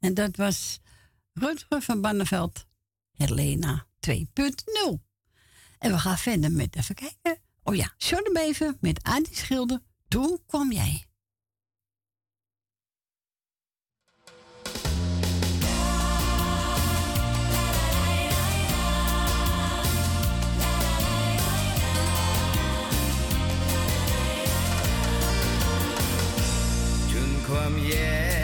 En dat was Rutger van Banneveld, Helena 2.0. En we gaan verder met, even kijken. Oh ja, Sjordenbeven met Adi Schilder. Toen kwam jij. kwam jij.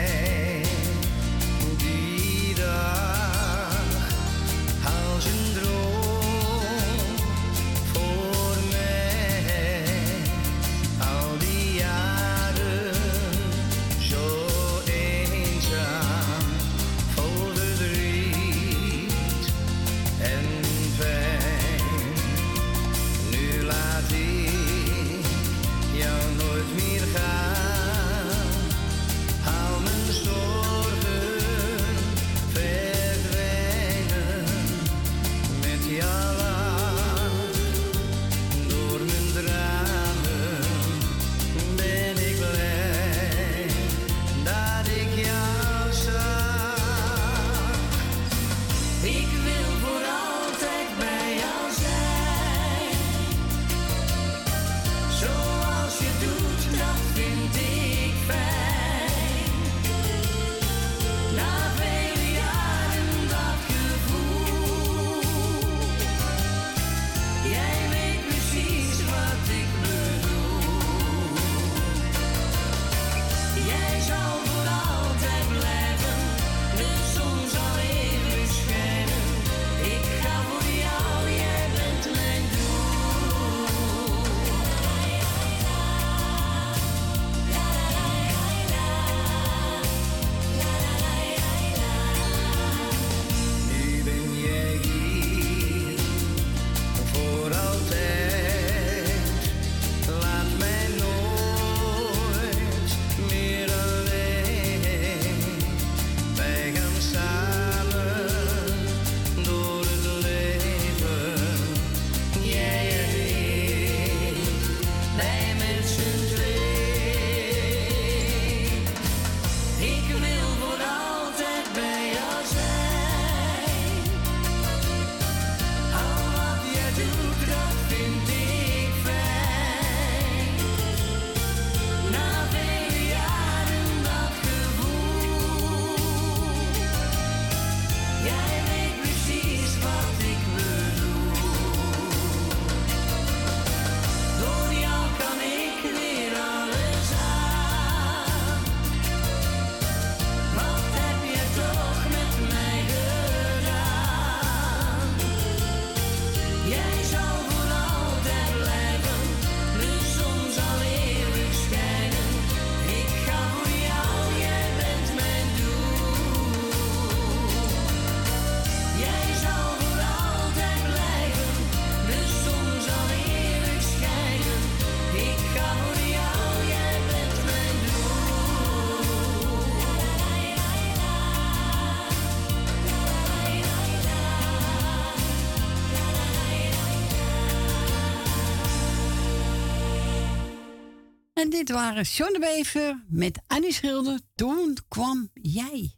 Dit waren John de Bever met Annie Schilder. Toen kwam jij.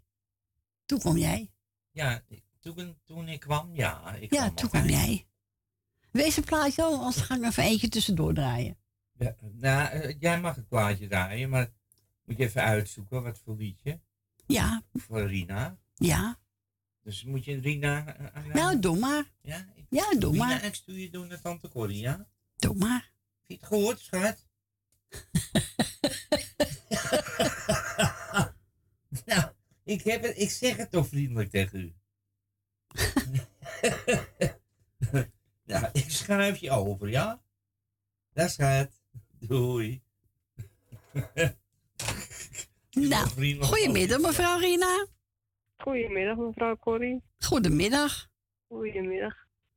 Toen kwam jij. Ja, toen, toen ik kwam, ja. Ik Ja, kwam toen kwam jij. Wees een plaatje al, anders ga ik even eentje tussendoor draaien. Ja, nou, eh, jij mag het plaatje draaien, maar moet je even uitzoeken wat voor liedje. Ja. Voor Rina. Ja. Dus moet je Rina... eh, aan- Nou, doe maar. Ja, ik- Ja, doe Rina, maar. ik stuur je door naar Tante Corrie, ja? Doe maar. Vind je het gehoord, schat? [LAUGHS] nou, ik, heb het, ik zeg het toch vriendelijk tegen u. [LAUGHS] nou, ik schuif je over, ja? Dat schat. Doei. [LAUGHS] Nou, goedemiddag mevrouw Rina. Goedemiddag, mevrouw Corrie. Goedemiddag. Goedemiddag.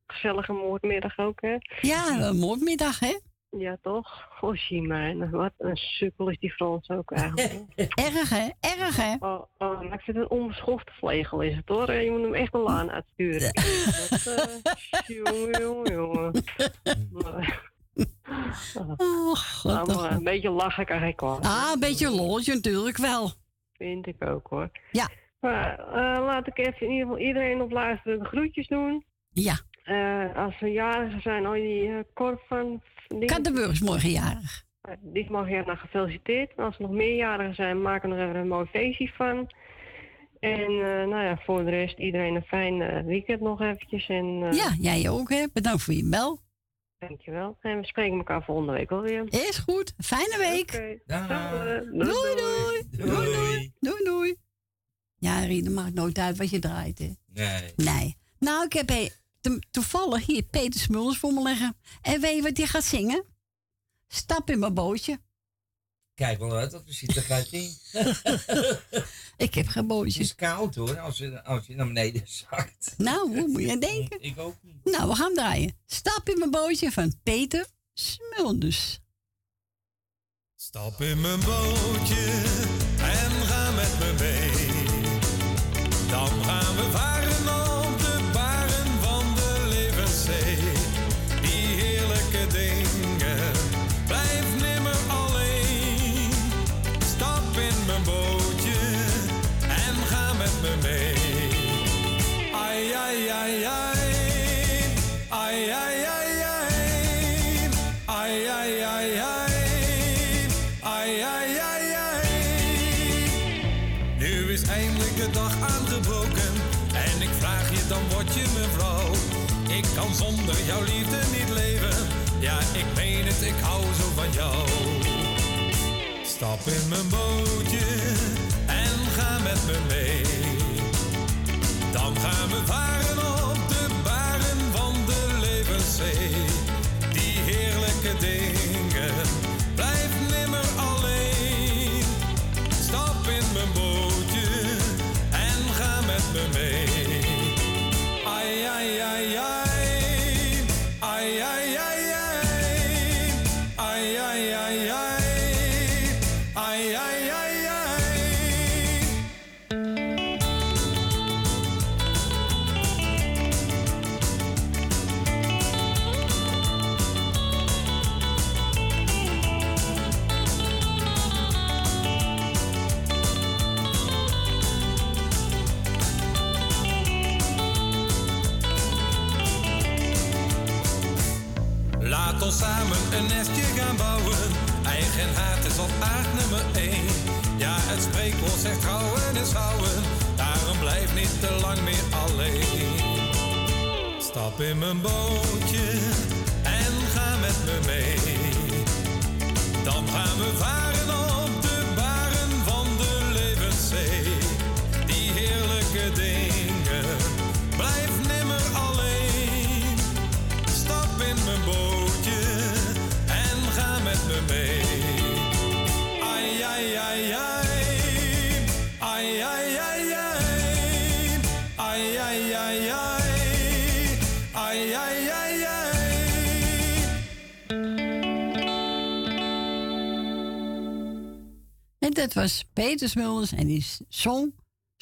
Gezellige moordmiddag ook, hè? Ja, een moordmiddag, hè? Ja, toch? Oh, zie mij. Wat een sukkel is die Frans ook [LAUGHS] eigenlijk. Erg, hè? Erg, hè? Oh, oh, maar ik vind het een onbeschofte vlegel, is het hoor. Je moet hem echt een laan uitsturen. Dat, eh, jongen, jongen, jongen. Maar- Oh, god. Nou, maar een beetje lachen kan geen kwaad. Ah, een beetje lolje natuurlijk wel. Vind ik ook hoor. Ja. Maar eh, laat ik even in ieder geval iedereen op luisteren de groetjes doen. Ja. Eh, als ze jarigen zijn, al die eh korf van... Kattenburg is morgen jarig. Die mag je nog gefeliciteerd. En als er nog meerjarigen zijn, maak er nog even een mooi feestje van. En eh, nou ja, voor de rest iedereen een fijn eh, weekend nog eventjes. En, eh, Ja, jij ook, hè? Bedankt voor je bel. Dankjewel. En we spreken elkaar volgende week alweer. Is goed. Fijne week. Oké. Dag. Doei, Doei, doei. Doei, doei. Doei, doei. Ja, Rina, maakt nooit uit wat je draait, hè? Nee. Nee. Nou, ik heb toevallig hier Peter Smulders voor me leggen. En weet je wat hij gaat zingen? Stap in mijn bootje. Kijk wel uit, want er zit er gaat in. [LAUGHS] Ik heb geen bootje. Het is koud hoor, als je, als je naar beneden zakt. Nou, hoe moet je denken? Ik ook niet. Nou, we gaan draaien. Stap in mijn bootje van Peter Smulders. Stap in mijn bootje Stap in mijn bootje en ga met me mee. Dan gaan we varen op de baren van de levenszee. Spreekwoord zegt trouwen is. Daarom blijf niet te lang meer alleen. Stap in mijn bootje en ga met me mee. Dan gaan we varen dat was Peter Smulders en die zong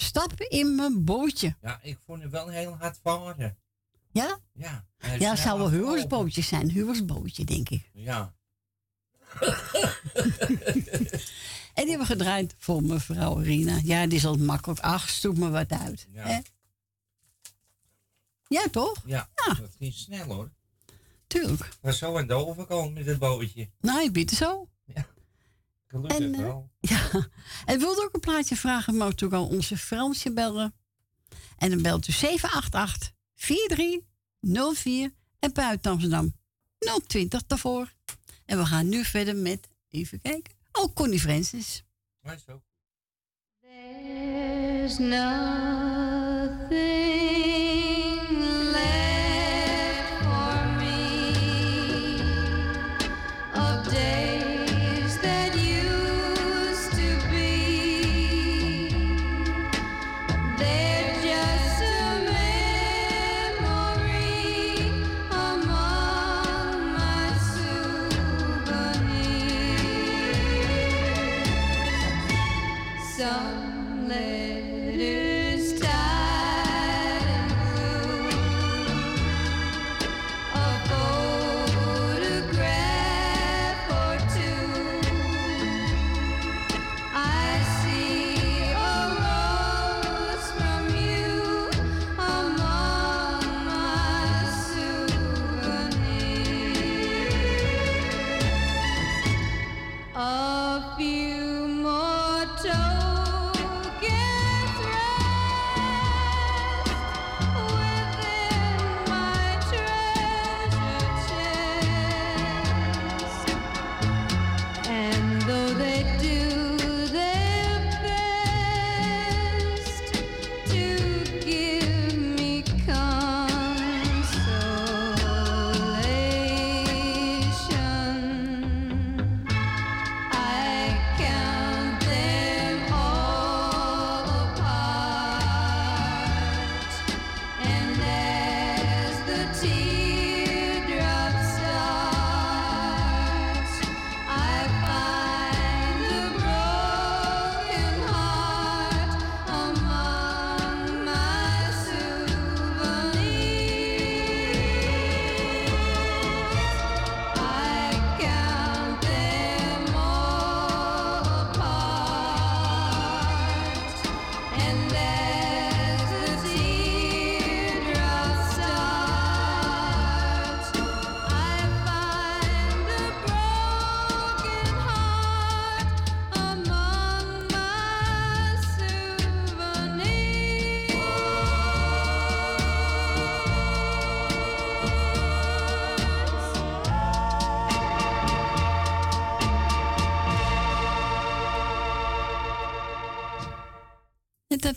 Stap in mijn bootje. Ja, ik vond het wel heel hard varen. Ja? Ja. Ja, het zou wel huwelijksbootje zijn. Huwelijksbootje, denk ik. Ja. [LAUGHS] en die hebben we gedraaid voor mevrouw Rina. Ja, die is al makkelijk. Ach, stoep me wat uit. Ja. hè? Ja, toch? Ja, dat ging snel hoor. Tuurlijk. Ik was zo aan de overkant met het bootje. Nou, je biedt het zo. En, eh, wel. [LAUGHS] Ja. En wilt u ook een plaatje vragen, mag u ook al onze Fransje bellen. En dan belt u 788 4304 en buiten Amsterdam 020 daarvoor. En we gaan nu verder met, even kijken, oh, Connie Francis. Maar zo. There's nothing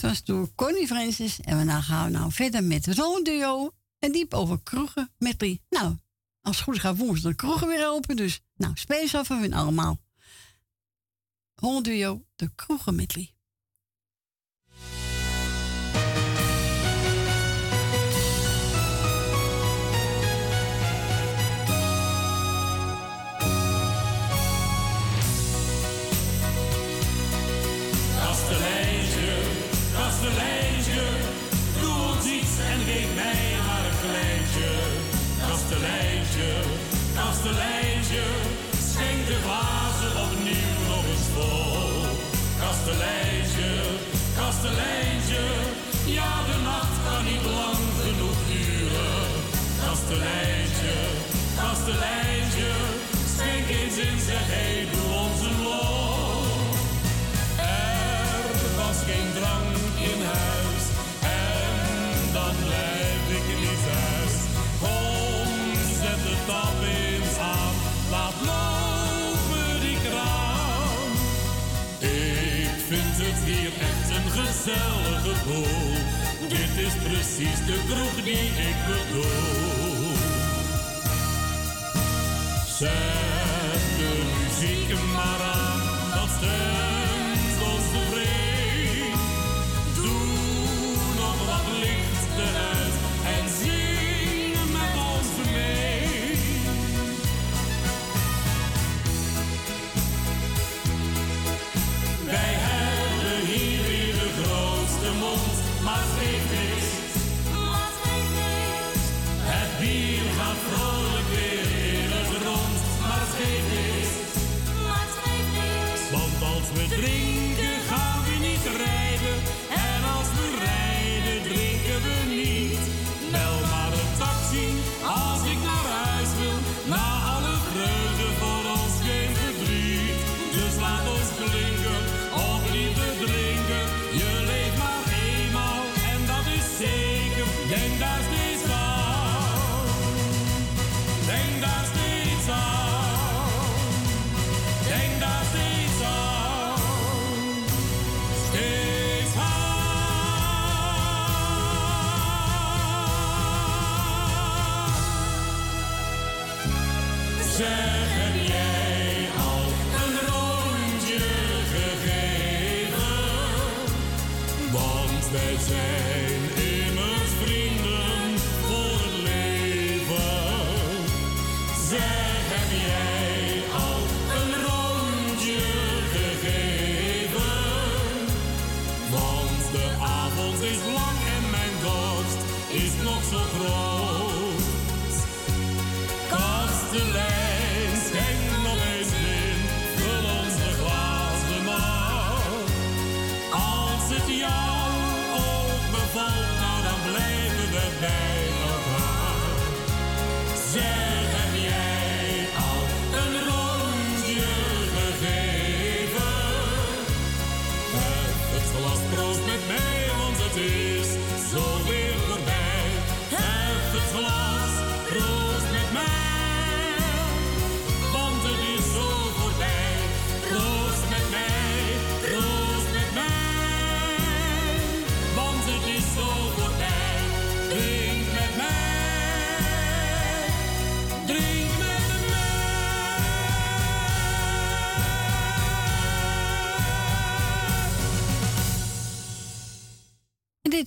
dat was door Connie Francis. En daarna gaan we nou verder met het duo. En diep over kroegen met. Nou, als het goed gaat woensdag de kroegen weer open. Dus nou, speciaal voor hun allemaal. duo, de kroegen. Kasteleintje, gezellige boel. Dit is precies de kroeg die ik bedoel. Zet de muziek maar aan, dat stemt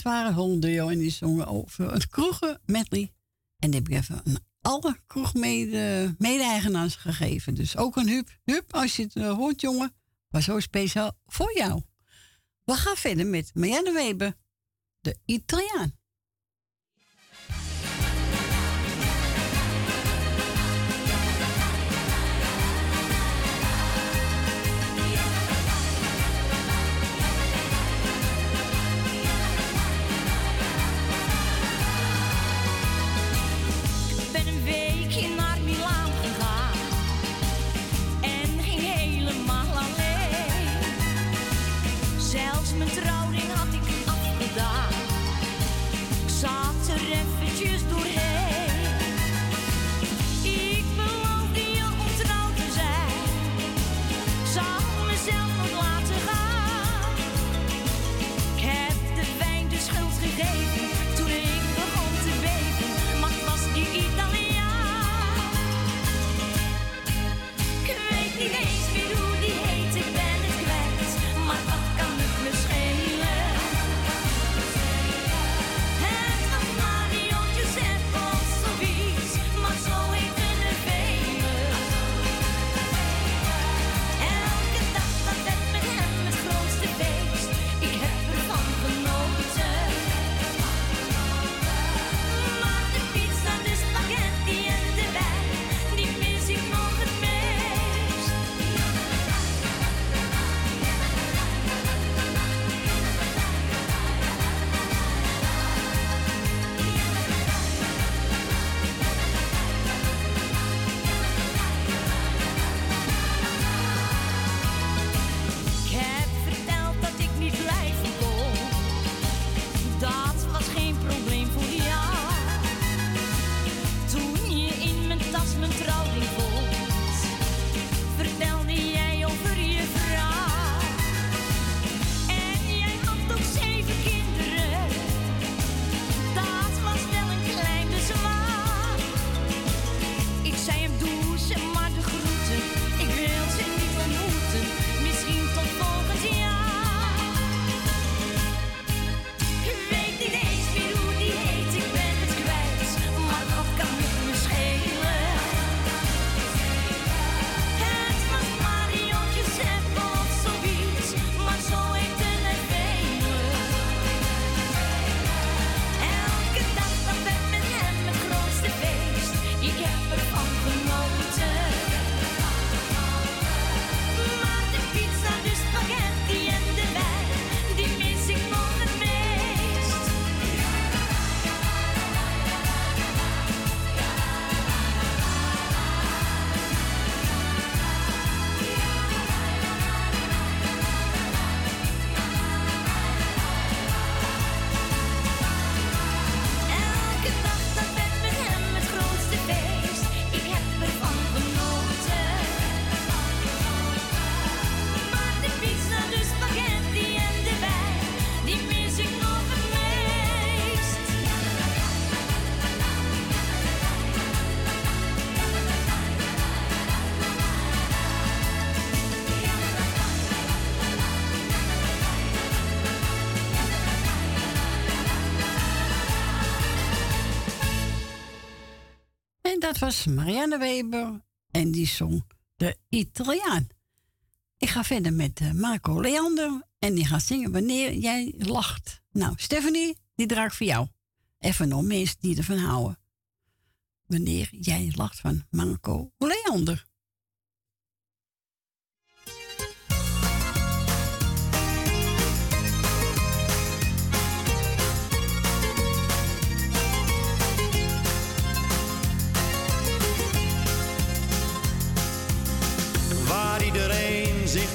waren Hollandio en die zongen over het kroegen medley. En die heb ik even aan alle kroegmede-eigenaars gegeven. Dus ook een hup. Hup, als je het eh, hoort, jongen, Maar zo speciaal voor jou. We gaan verder met Marianne Weber, de Italiaan. looking was Marianne Weber en die zong De Italiaan. Ik ga verder met eh, Marco Leander en die gaat zingen Wanneer jij lacht. Nou, Stephanie, die draag ik voor jou. Even nog mensen die ervan houden. Wanneer jij lacht van Marco Leander.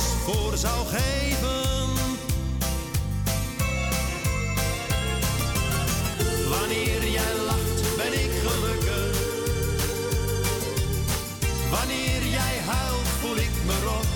Voor zou geven. Wanneer jij lacht, ben ik gelukkig. Wanneer jij huilt, voel ik me rot.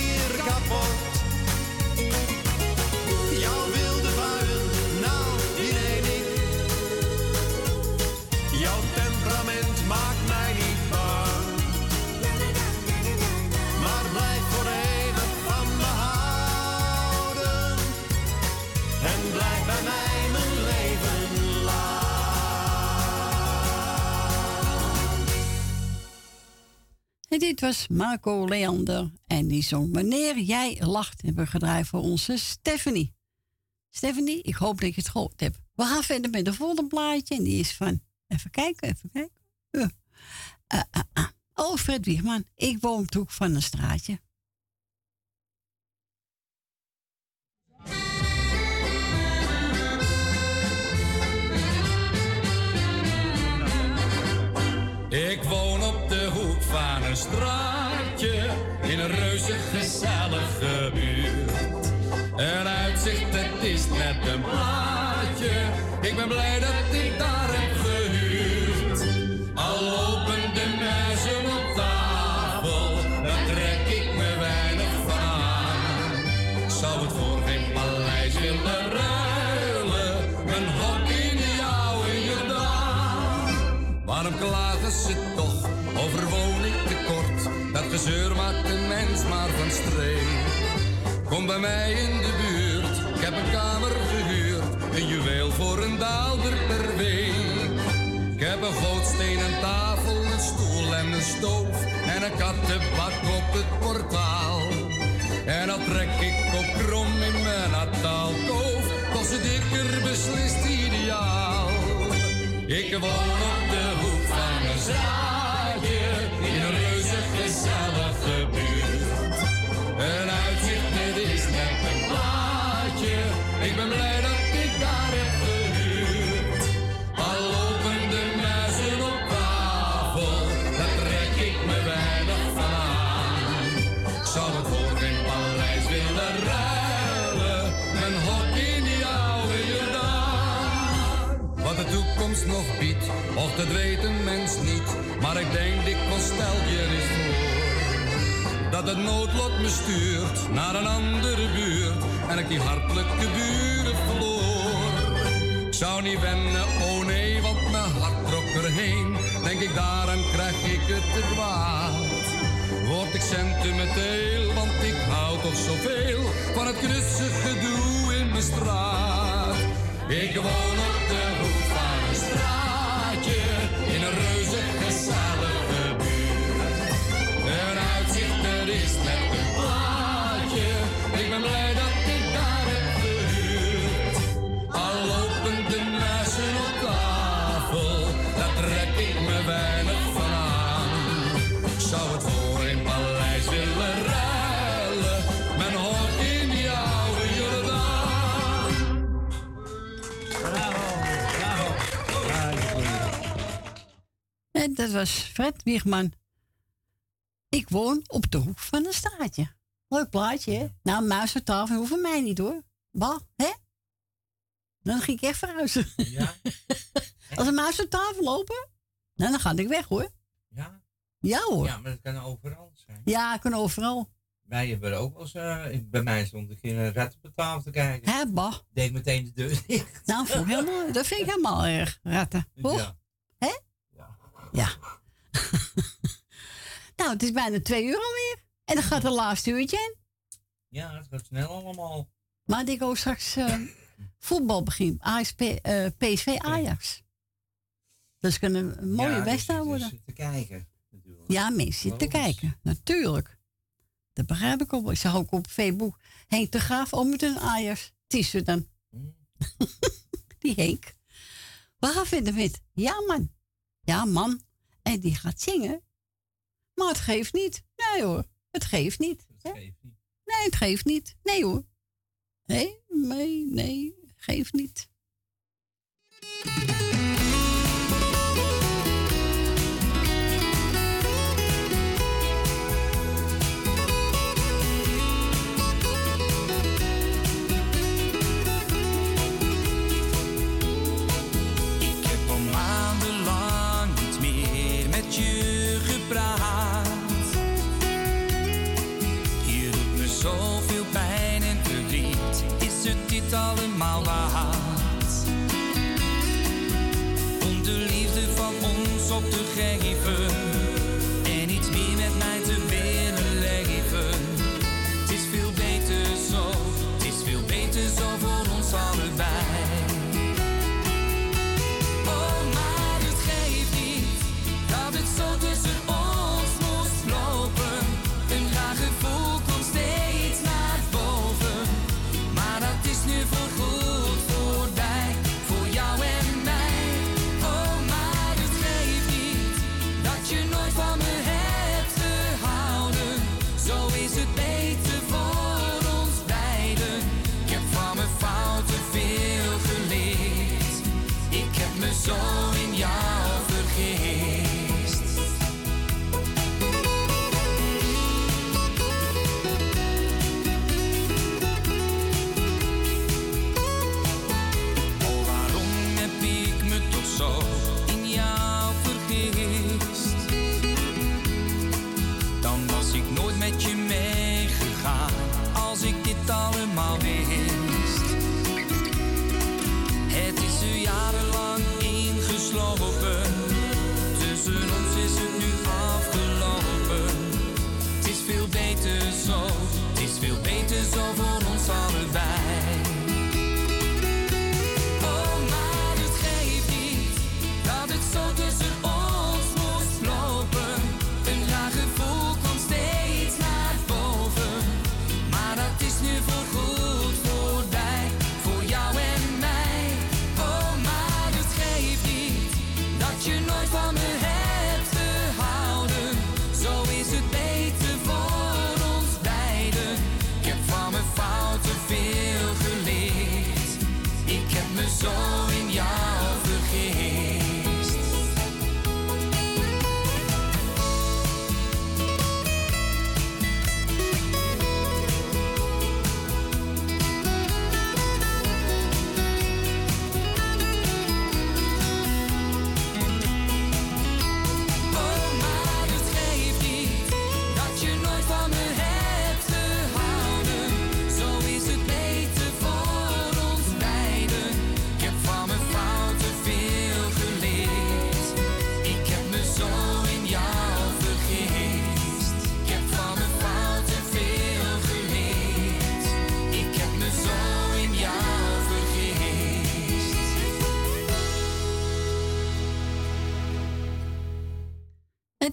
dit was Marco Leander en die zong Wanneer jij lacht hebben we gedraaid voor onze Stephanie. Stephanie, ik hoop dat je het gehoord hebt. We gaan verder met de volgende plaatje en die is van, even kijken, even kijken. Ah. Oh, Fred Wiegman, ik woon op van een straatje. Ik woon een straatje in een reuze gezellige buurt. Gezeur maakt een mens maar van streek. Kom bij mij in de buurt, ik heb een kamer gehuurd. Een juweel voor een daalder per week. Ik heb een gootstenen tafel, een stoel en een stoof. En een kattenbak op het portaal. En dan trek ik op krom in mijn nataalkoof. Toch zit ik er beslist ideaal. Ik woon op de hoek van een straatje. Een uitzicht, dit is net een plaatje. Ik ben blij dat ik daar heb gehuurd. Al lopen de muizen op tafel, daar trek ik me weinig aan. Ik zou het voor geen paleis willen ruilen, mijn hok in die oude Jordaan. Wat de toekomst nog biedt, och dat weet een mens niet. Maar ik denk dikwijls stel je dat het noodlot me stuurt naar een andere buurt en ik die hartelijke buren verloor. Ik zou niet wennen, oh nee, want mijn hart trok erheen. Denk ik daaraan krijg ik het te kwaad. Word ik sentimenteel, want ik hou toch zoveel van het knusse gedoe in mijn straat. Ik woon op de was Fred Wiegman. Ik woon op de hoek van een straatje. Leuk plaatje, hè? Nou, muis op tafel hoeven mij niet, hoor. Bah, hè? Dan ging ik echt verhuizen. Ja? [LAUGHS] Als een muis op tafel lopen, nou, dan ga ik weg, hoor. Ja? Ja, hoor. Ja, maar dat kan overal zijn. Ja, ik kan overal. Wij hebben ook wel eens, eh, bij mij stond een keer een rat op de tafel te kijken. Hè, bah. Deed meteen de deur dicht. Nou, vond ik helemaal, dat vind ik helemaal erg, ratten. Ja. Hè? Ja. [LAUGHS] nou, het is bijna twee uur alweer. En dan gaat het laatste uurtje in. Ja, het gaat snel allemaal. Maar ik hoor straks eh, [LAUGHS] voetbal begin. ASP, eh, PSV Ajax. Dus het kan een, mooie Ja, wedstrijd worden. dus te kijken. Ja, mensen te kijken. Natuurlijk. Dat begrijp ik ook. wel. Ik zag ook op Facebook Henk de Graaf ook met een Ajax t-shirt dan. [LAUGHS] die Henk. We gaan verder met. Ja, man. Ja, man. En die gaat zingen. Maar het geeft niet. Nee hoor. Het geeft niet. Nee, het geeft niet. Nee hoor. Nee, nee, nee. Geeft niet.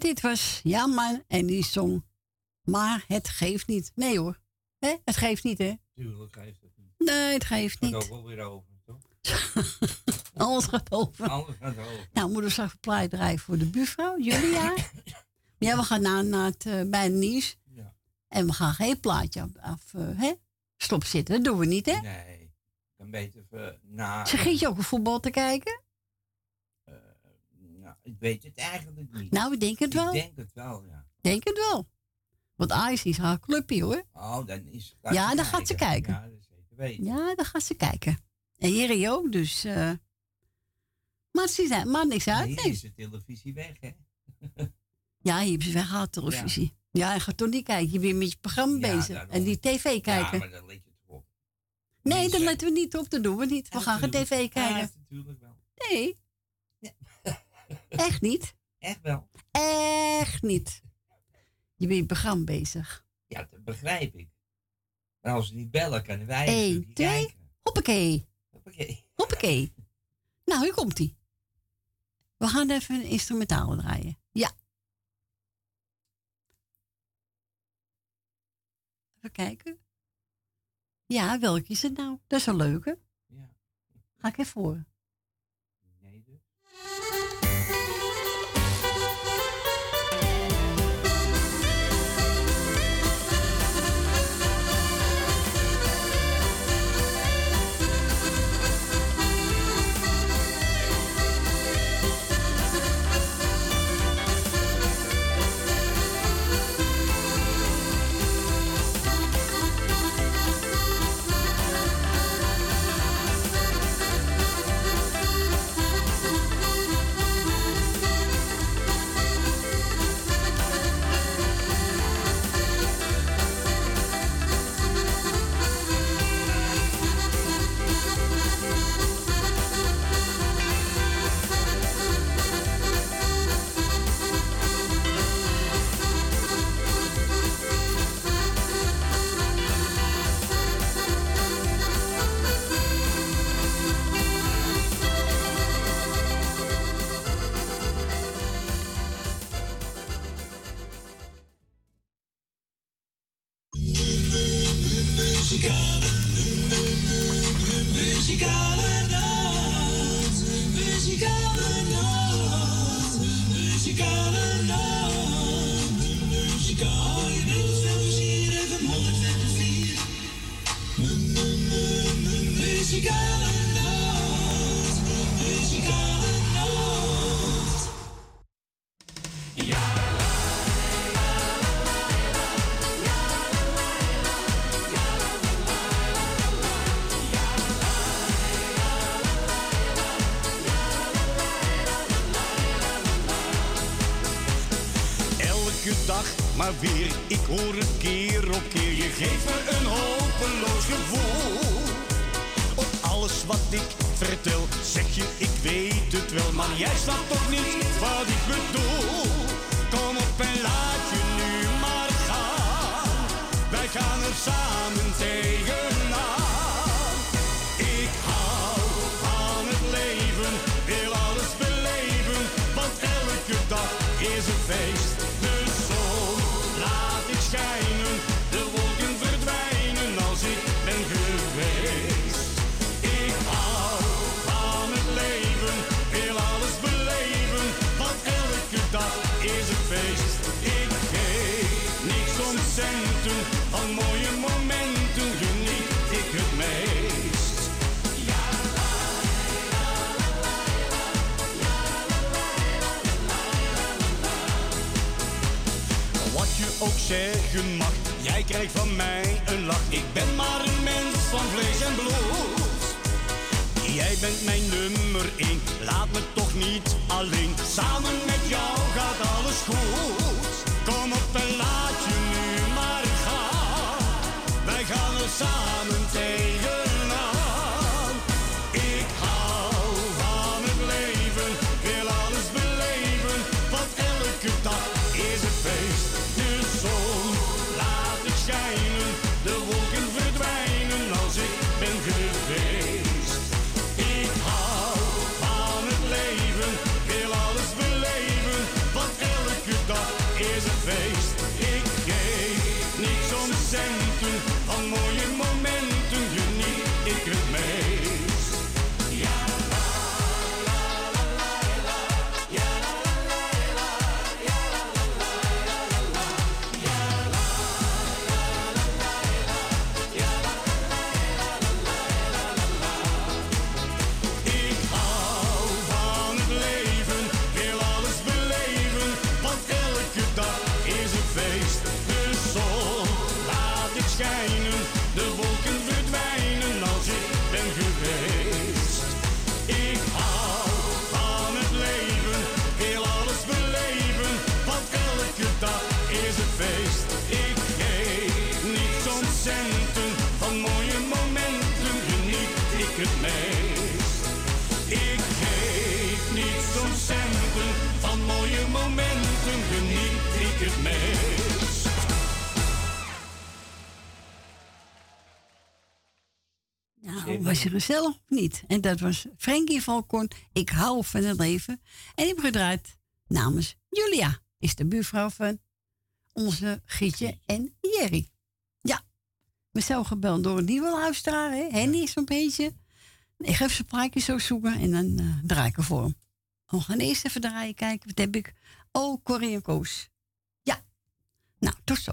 Dit was Jaman en die zong. Maar het geeft niet. Nee hoor. Hè? Het geeft niet, hè? Tuurlijk geeft het niet. Nee, het geeft Het gaat niet. ook wel weer over, toch? [LAUGHS] Alles gaat over. Alles gaat over. Nou, we straks een plaat draaien voor de buurvrouw, Julia. [COUGHS] ja, we gaan nou naar het, eh, bij Nies. Ja. En we gaan geen plaatje af, af eh, hè? Stop zitten, dat doen we niet, hè? Nee, dan beter even na. Ze giet je ook een voetbal te kijken? Ik weet het eigenlijk niet. Nou, ik denk het wel. Ik denk het wel, ja. Denk het wel. Want Ajax is haar clubje, hoor. Oh, dan is Ja, dan gaat ze kijken. Ja, dat is zeker weten. Ja, dan gaat ze kijken. En Jerry ook, dus... eh maar ze zijn, maar niks uit, Hier nee. is de televisie weg, hè? Ja, hier hebben ze weggehaald, televisie. Ja, hij gaat toch niet kijken. Je bent met je programma Ja, bezig. En die tv kijken. Ja, maar dan let je toch op. nee, dan letten we niet op. Dat doen we niet. We gaan geen tv Ja, kijken. natuurlijk wel. Nee. [LAUGHS] Echt niet. Echt wel. Echt niet. Je bent programma bezig. Ja, dat begrijp ik. Maar als ze niet bellen, kunnen wij Eén, twee. kijken. Hoppakee. Hoppakee. Hoppakee. Nou, hier komt ie. We gaan even een instrumentale draaien. Ja. Even kijken. Ja, welke is het nou? Dat is een leuke. Ja. Ga ik even horen. Nee, dus. Nou, was je gezellig niet? En dat was Frankie Valkorn. Ik hou van het leven. En ik heb gedraaid namens Julia. Is de buurvrouw van onze Gietje en Jerry. Ja, mezelf gebeld door die nieuwe luisteraar. Henny is een beetje. Ik ga even zijn zo zoeken en dan uh, draai ik ervoor. We gaan eerst even draaien, kijken. Wat heb ik? Oh, Corrie Koos. Nou, toch zo.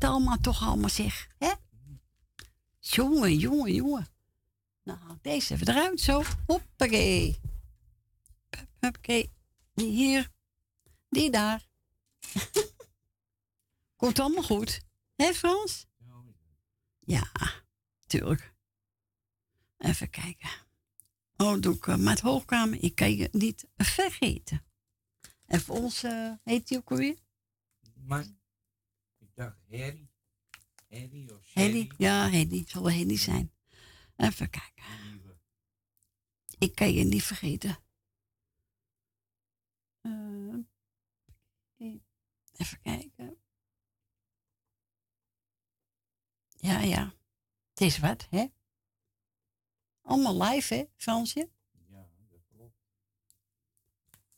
het allemaal toch allemaal zeg. Hè? Jongen, jongen, jongen. Nou, deze even eruit zo. Hoppakee. Hoppakee. Die hier. Die daar. [LAUGHS] Komt allemaal goed. Hè Frans? Ja, tuurlijk. Even kijken. Oh, doe ik uh, met hoogkamer. Ik kan je niet vergeten. En voor ons heet die ook alweer? Maar Dag, Harry. Harry of Harry, ja, Harry. Zal wel zijn. Even kijken. Ik kan je niet vergeten. Eh, even kijken. Ja, ja. Het is wat, hè? Allemaal live, hè, Fransje? Ja, dat klopt.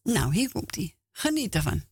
Nou, hier komt hij. Geniet ervan.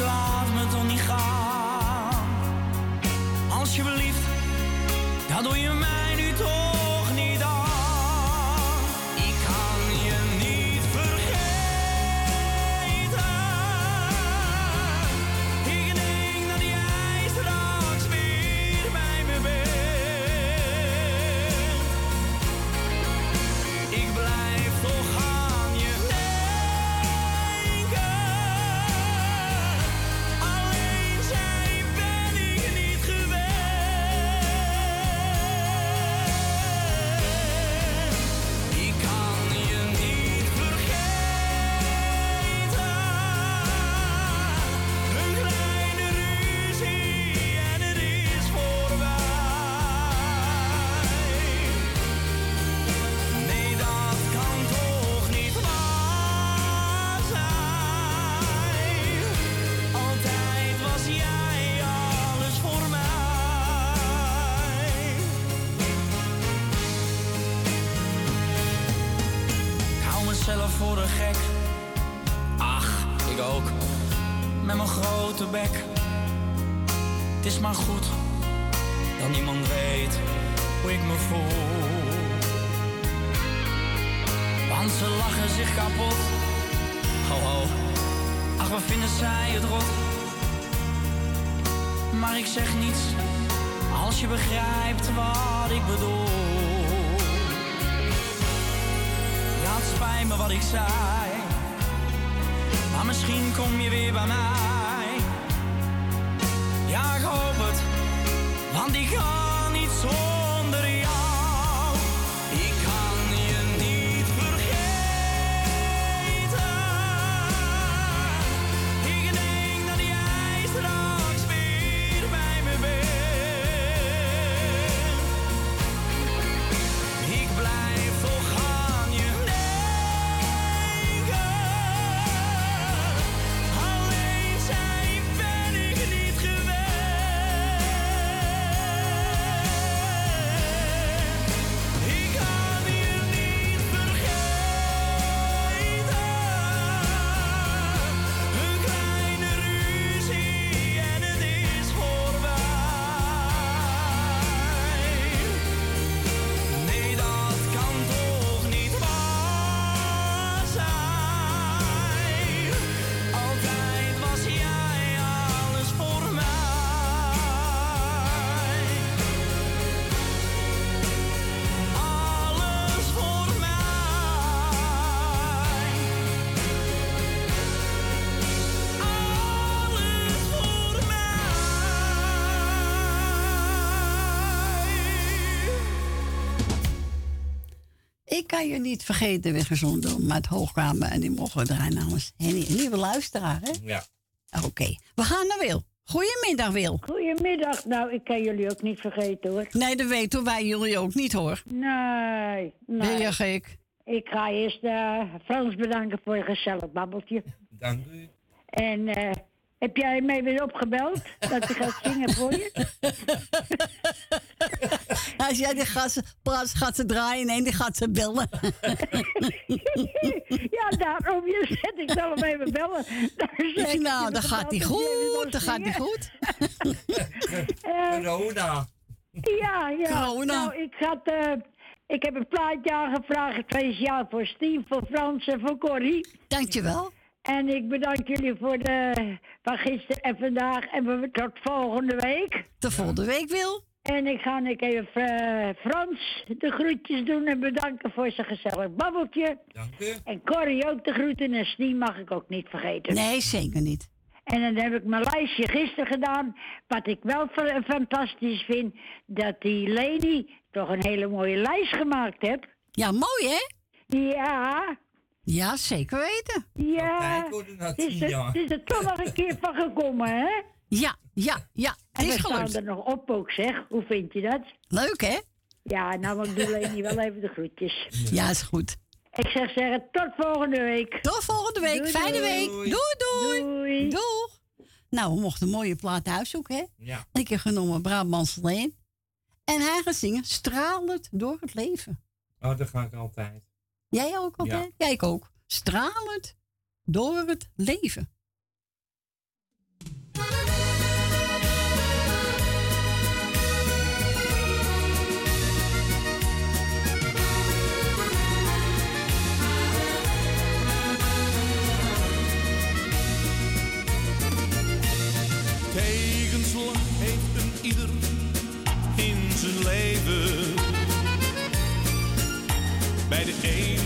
Laat me toch niet gaan. Alsjeblieft, dat doe je mij kan je niet vergeten, weer gezond doen, maar het hoogkamer en die mogen we draaien namens Henny. Een nieuwe luisteraar, hè? Ja. Oké, we gaan naar Wil. Goedemiddag, Wil. Goedemiddag. Nou, ik kan jullie ook niet vergeten hoor. Nee, dat weten wij jullie ook niet, hoor. Nee, nee. Ben je gek? Ik ga eerst eh, Frans bedanken voor je gezellig babbeltje. Dank u. En eh, heb jij mee weer opgebeld? dat hij gaat zingen voor je? [LAUGHS] Als jij ze- plaats gaat ze draaien en die gaat ze bellen. [LAUGHS] ja, daarom je zet ik zal hem even bellen. Daar ik nou, dat gaat niet goed, dat gaat niet goed. [LAUGHS] Eh, Corona. Ja, ja. Corona. Nou, ik had, eh, Ik heb een plaatje aangevraagd speciaal voor Steve, voor Frans en voor Corrie. Dankjewel. En ik bedank jullie voor de van gisteren en vandaag. En we tot volgende week. Tot volgende week, Wil. En ik ga ik even eh, Frans de groetjes doen en bedanken voor zijn gezellig babbeltje. Dank u. En Corrie ook de groeten en Steve mag ik ook niet vergeten. Nee, zeker niet. En dan heb ik mijn lijstje gisteren gedaan. Wat ik wel fa- fantastisch vind, dat die Leni toch een hele mooie lijst gemaakt heeft. Ja, mooi hè? Ja. Ja, zeker weten. Ja. Het is, er, het is er toch nog een keer van gekomen, hè? Ja, ja, ja. En Het is we staan gelukt. er nog op ook, zeg. Hoe vind je dat? Leuk hè? Ja, nou, ik doe Leni wel even de groetjes. Ja, is goed. Ik zeg zeggen, tot volgende week. Tot volgende week. Doei, Fijne doei. week. Doei, doei. Doei. Doeg. Nou, we mochten een mooie plaat uitzoeken, hè? Ja. Ik heb genomen Brabants Leen. En hij gaat zingen Stralend door het leven. Oh, dat ga ik altijd. Jij ook altijd? Ja. ik ook. Stralend door het leven. Tegenslag heeft een ieder in zijn leven. Bij de een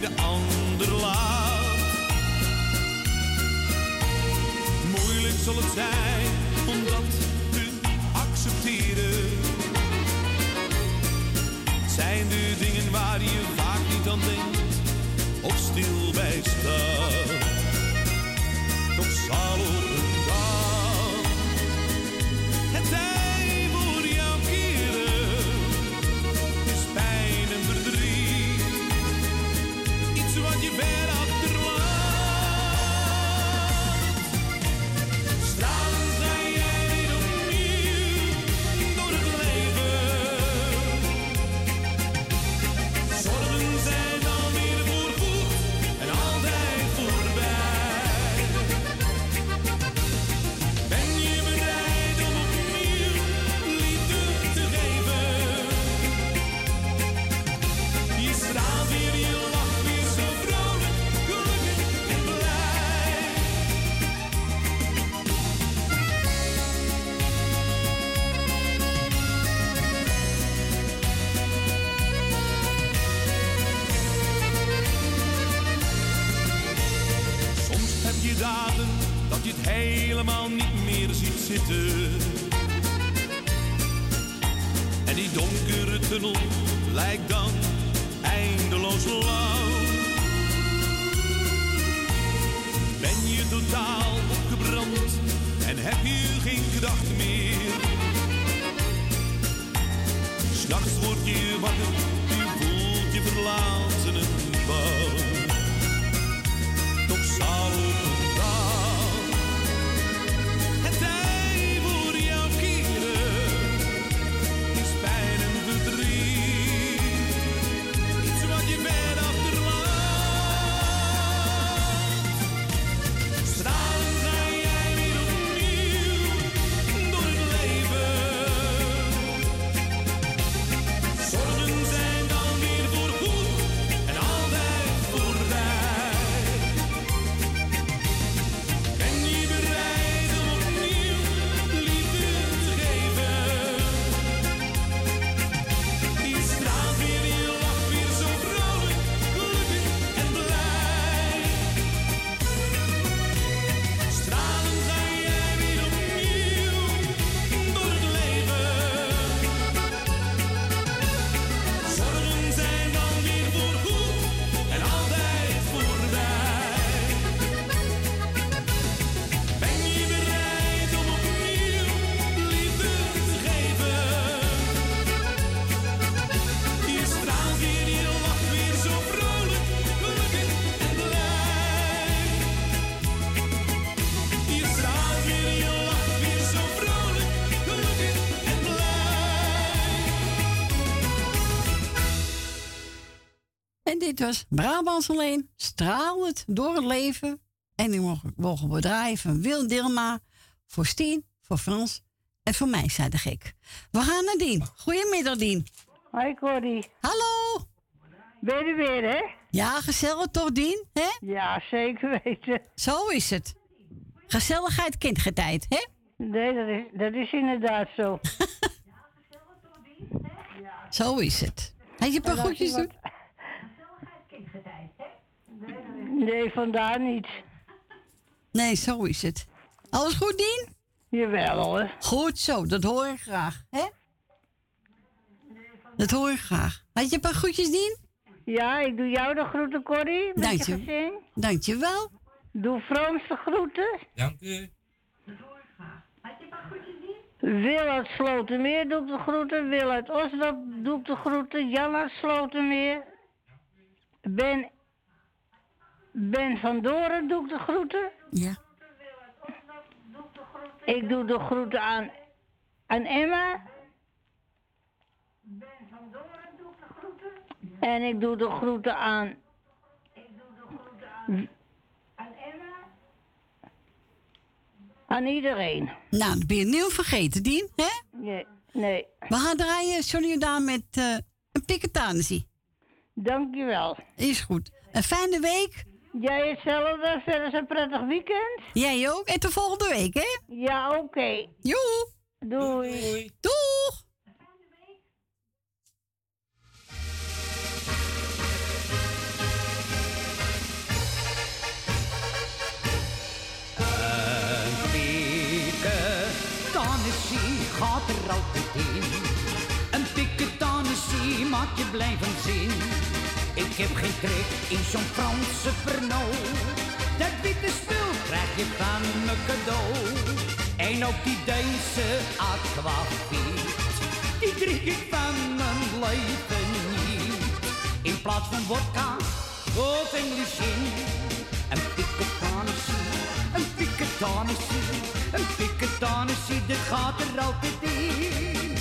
de ander laat. Moeilijk zal het zijn om dat te accepteren. Zijn de dingen waar je vaak niet aan denkt of stil bij staat toch zal En die donkere tunnel lijkt dan eindeloos lang. Ben je totaal opgebrand en heb je geen gedachten meer? S'nachts word je wakker, Was Brabants alleen, stralend door het leven. En die mogen, mogen we draaien van Wil Dilma, voor Stien, voor Frans En voor mij zei de gek. We gaan naar Dien. Goedemiddag, Dien. Hoi, Corrie. Hallo. Ben je er weer, hè? Ja, gezellig toch, Dien? Hè? Ja, zeker weten. Zo is het. Gezelligheid kent geen tijd, hè? Nee, dat is, dat is inderdaad zo. [LAUGHS] Zo is het. Had je een paar goedjes doen? Nee, vandaar niet. Nee, zo is het. Alles goed, Dien? Jawel hoor. Goed zo, dat hoor ik graag, hè? Dat hoor ik graag. Had je een paar goedjes, Dien? Ja, ik doe jou de groeten, Corrie. Met Dank je je. gezin. Dankjewel. Doe Frans de groeten. Dank u. Wil uit Slotermeer doe ik de groeten. Wil uit Osdorp doe ik de groeten. Jan uit Slotermeer. Ben, ben van Doren doe ik de groeten. Ja. Ik doe de groeten aan, aan Emma. En ik doe de groeten aan. Aan iedereen. Nou, dan ben je nieuw vergeten, Dien, hè? Nee, nee. We gaan draaien Johnny Jordaan met eh, een piketanissie. Dankjewel. Is goed. Een fijne week. Jij hetzelfde. Verder een prettig weekend. Jij ook. En tot volgende week, hè? Ja, oké. Joe. Doei. Doeg. Een piketanissie gaat er altijd in. Een piketanissie maakt je blijven zin. Ik heb geen trek in zo'n Franse Pernod. Dat witte spul krijg je van me cadeau. En ook die Deense aquavit, die drink ik van mijn leven niet. In plaats van vodka of English gin. Een piketanissie, een piketanissie, een piketanissie, dit gaat er altijd in.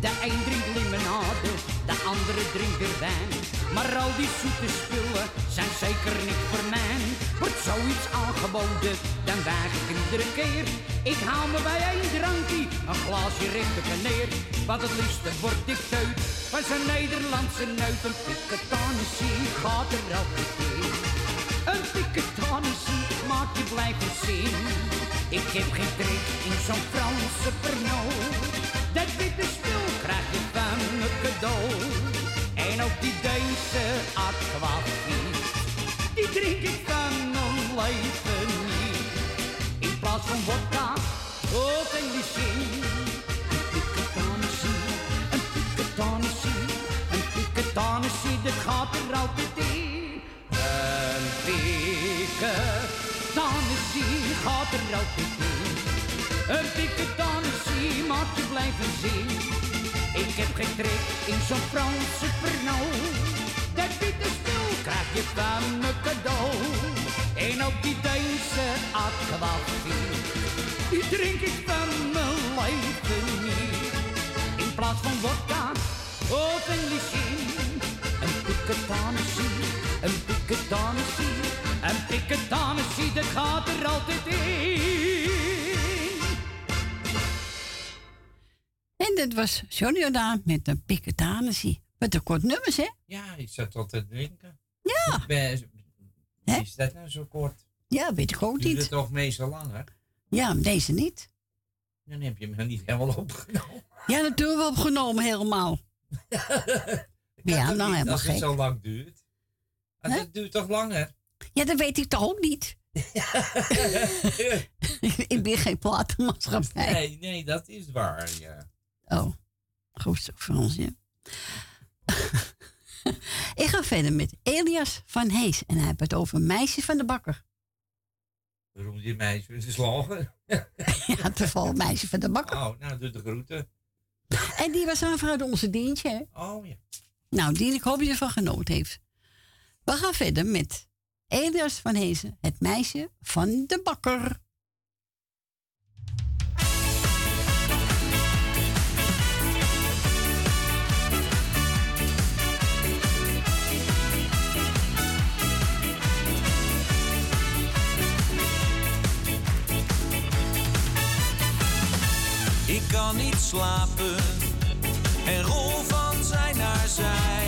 De een drinkt limonade, de andere drinkt wijn. Maar al die zoete spullen zijn zeker niet voor mij. Wordt zoiets aangeboden, dan weig ik iedere keer. Ik haal me bij één drankje, een glaasje recht op en neer. Want het liefste word ik teut van zo'n Nederlandse neut. Een piketanissie gaat er altijd in. Een piketanissie maakt je blijven zin. Ik heb geen trek in zo'n Franse Pernod. Dat witte spul krijg je van me cadeau. Ook die Deense aquavit, die drink ik van mijn leven niet. In plaats van vodka of English gin. Een piketanissie, een piketanissie, een piketanissie, dat gaat er altijd in. Een piketanissie gaat er altijd in. Een piketanissie maakt je blijven zin. Ik heb geen trek in zo'n Franse Pernod. Dat witte spul krijg je van me cadeau. En ook die Deense aquavit, die drink ik van mijn leven niet. In plaats van vodka of English gin. Een piketanissie, een piketanissie, een piketanissie, dat gaat er altijd in. En dit was Johnny Jordaan met een piketanissie. Met een kort nummers, hè? Ja, ik zat tot te drinken. Ja. Ben, is dat nou zo kort? Ja, weet ik ook Duurt het niet. toch meestal langer? Ja, deze niet. Dan heb je me niet helemaal opgenomen. Ja, natuurlijk wel opgenomen helemaal. [LAUGHS] ja, nou helemaal Als het gek. zo lang duurt. Het duurt toch langer? Ja, dat weet ik toch ook niet. [LAUGHS] [LAUGHS] ik ben geen platenmaatschappij. Nee, nee, dat is waar, ja. Oh, goed zo, ja. [LAUGHS] ik ga verder met Elias van Hees. En hij heeft het over Meisje van de Bakker. Waarom die meisje is slagen? [LAUGHS] ja, toevallig Meisje van de Bakker. Oh, nou, doe de groeten. En die was aanvraagd onze Dientje, hè? Oh, ja. Nou, die ik hoop dat je ervan genoten heeft. We gaan verder met Elias van Heesen, het meisje van de bakker. Ik kan niet slapen en rol van zij naar zij.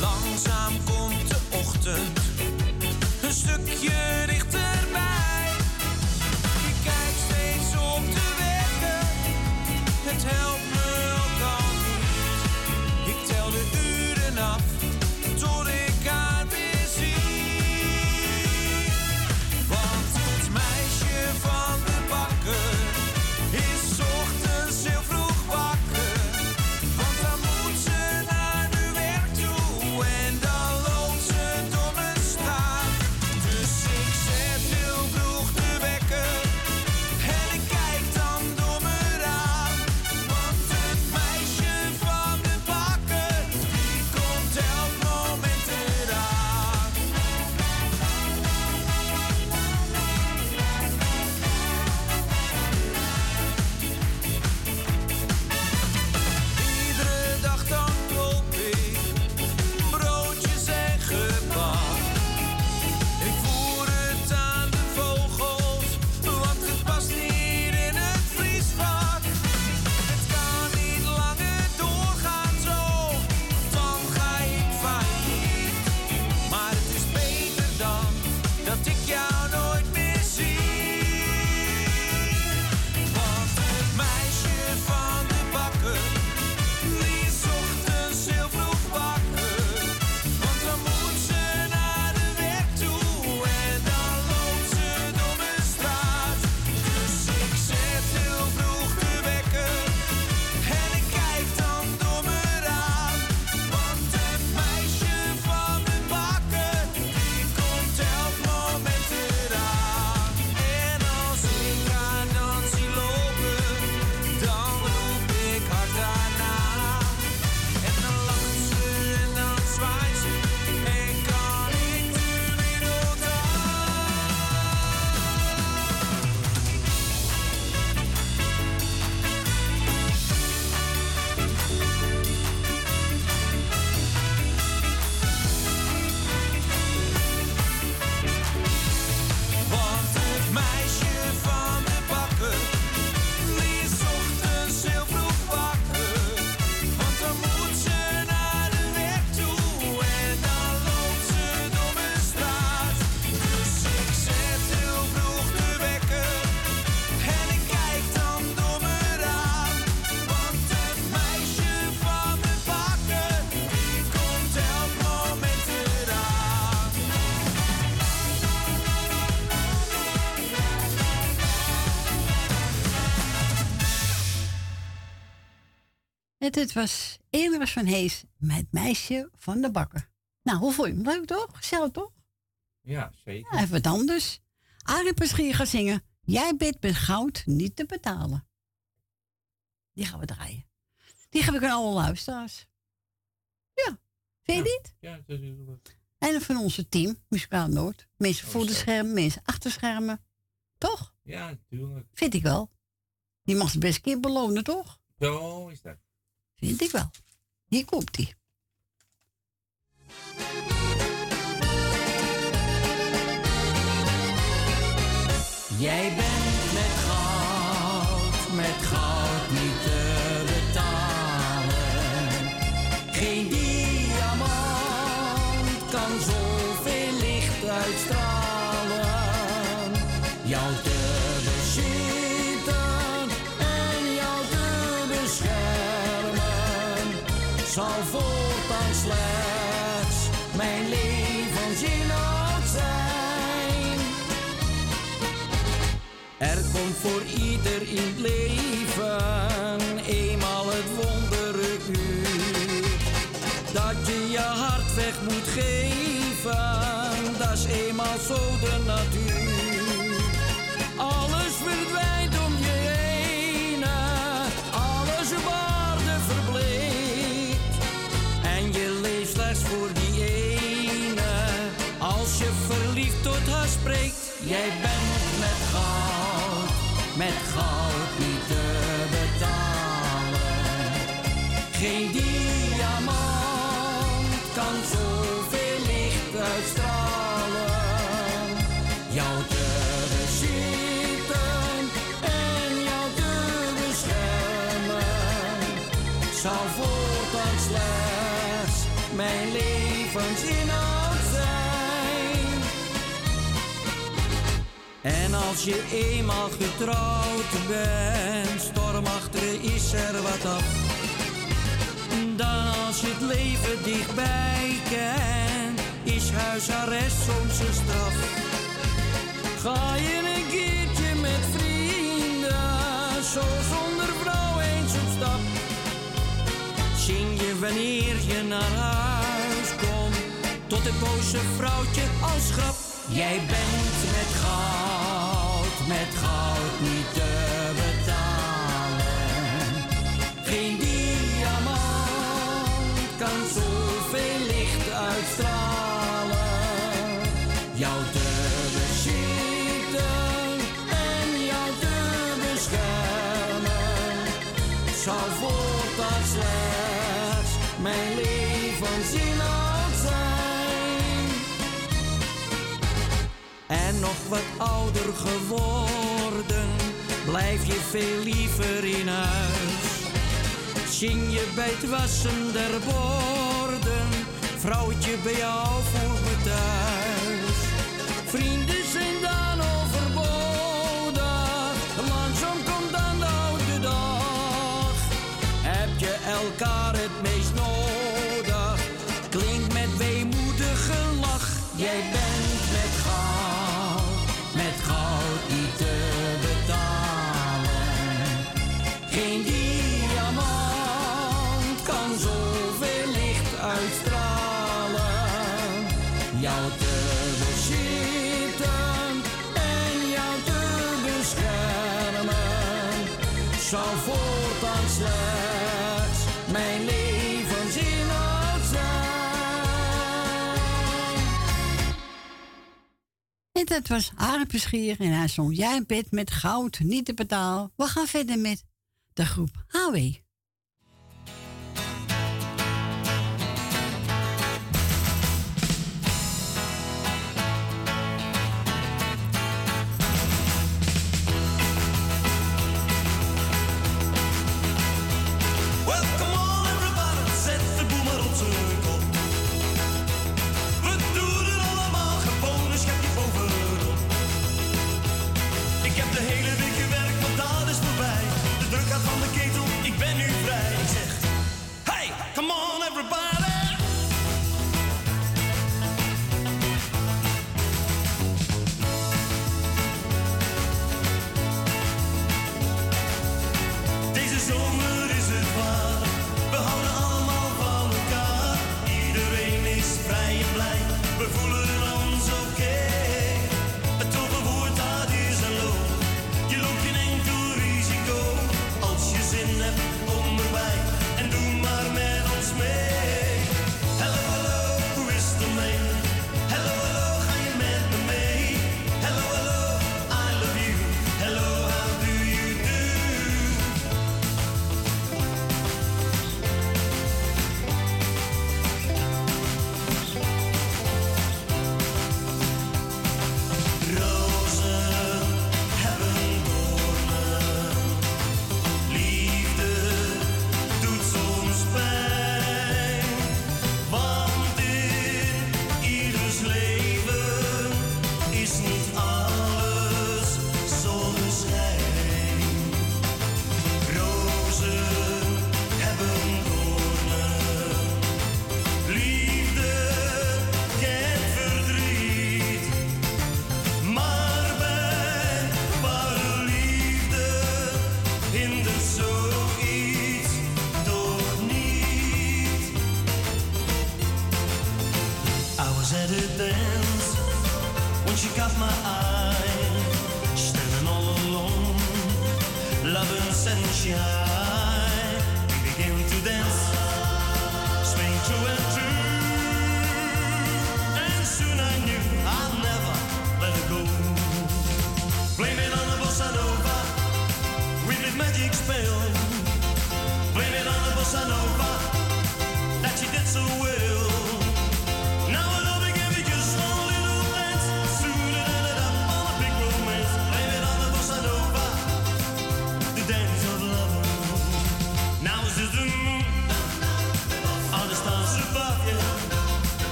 Langzaam komt de ochtend, een stukje dit was Elias van Hees met Meisje van de Bakker. Nou, hoe vond je hem? Leuk toch? Gezellig toch? Ja, zeker. Ja, even wat anders. Arie gaan gaat zingen. Jij bidt met goud niet te betalen. Die gaan we draaien. Die gaan we aan alle luisteraars. Ja, vind je dit? niet? Ja, dat is goed. En van onze team, Muzikaal Noord. Mensen oh, voor de schermen, mensen achter schermen. Toch? Ja, natuurlijk. Vind ik wel. Die mag ze best een keer belonen, toch? Zo is dat. Vind ik wel. Hier komt hij. Jij Er komt voor ieder in het leven eenmaal het wonderuur. Dat je je hart weg moet geven, dat is eenmaal zo de natuur. Als je eenmaal getrouwd bent, stormachter is er wat af. Dan als je het leven dichtbij kent, is huisarrest soms een straf. Ga je een keertje met vrienden, zo zonder vrouw eens op stap. Zing je wanneer je naar huis komt, tot het boze vrouwtje als grap. Jij bent met goud, met goud niet. nog wat ouder geworden, blijf je veel liever in huis. Zing je bij het wassen der borden, vrouwtje bij jou voor me thuis. Vrienden zijn En dat was Harpenschier en hij zong Jij bent met goud niet te betaal. We gaan verder met de groep HW.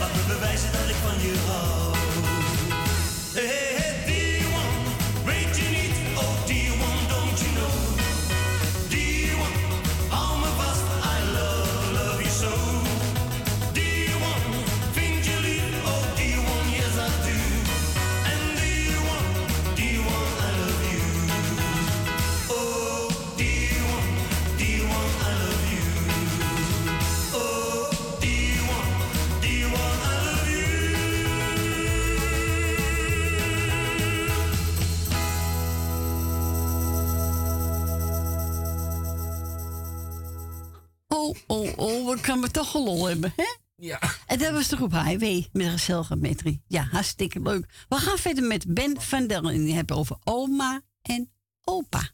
Wat me bewijzen dat ik van je hou. oh, kan we toch gelol hebben, hè? Ja. En dat was toch op HIW met een gezellige metrie. Ja, hartstikke leuk. We gaan verder met Ben van der en die hebben over oma en opa.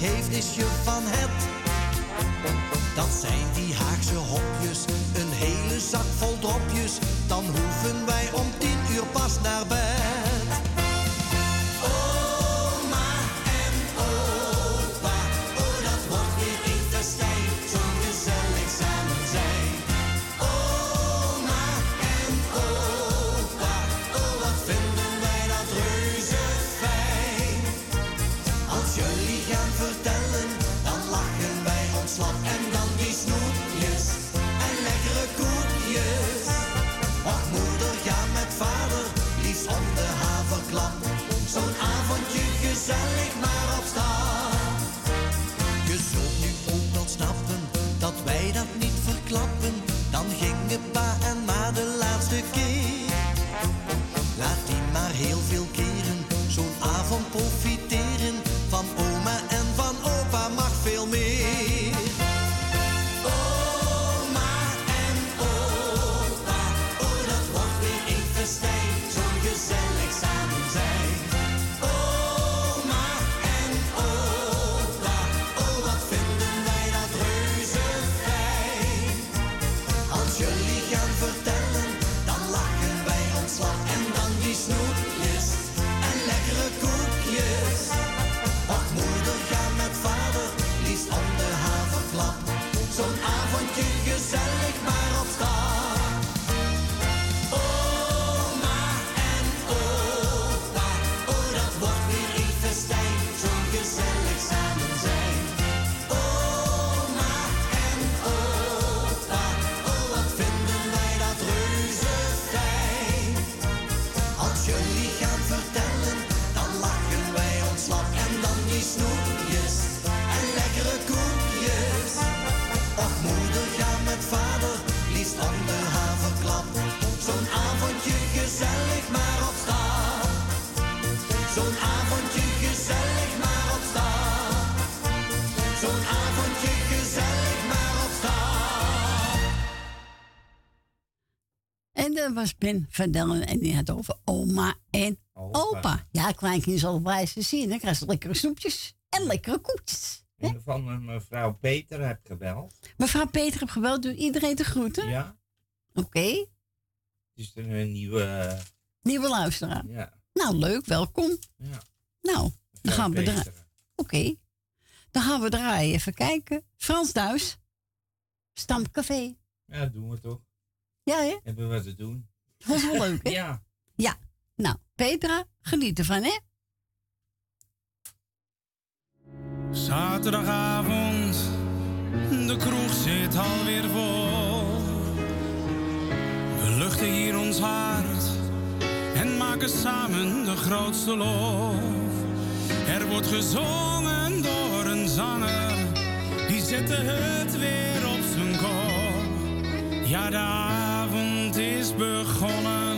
heeft is je van het. Dat zijn die Haagse hopjes, een hele zak vol dropjes. Dan hoeven wij om tien uur pas naar bed. Zo'n avondje gezellig maar op straat. Zo'n avondje gezellig maar op straat. Zo'n avondje gezellig maar op straat. En dat was Ben van Dellen en die had over oma en opa. opa. Ja, kleinkind zal wijze zien. Dan krijg ze lekkere snoepjes en lekkere koekjes. En van mevrouw Peter heb gebeld. Mevrouw Peter heb gebeld. Doet iedereen te groeten? Ja. Oké is een nieuwe... nieuwe luisteraar. Ja. Nou, leuk, welkom. Ja. Nou, dan gaan we draaien. Oké, dan gaan we draaien. Even kijken. Frans Duis, Stamcafé. Ja, doen we toch. Ja, hè? Hebben we wat te doen. Dat was wel leuk, hè? [LAUGHS] Ja. Ja. Nou, Petra, geniet ervan, hè? Zaterdagavond, de kroeg zit alweer vol. We luchten hier ons hart en maken samen de grootste lof. Er wordt gezongen door een zanger, die zette het weer op zijn kop. Ja, de avond is begonnen,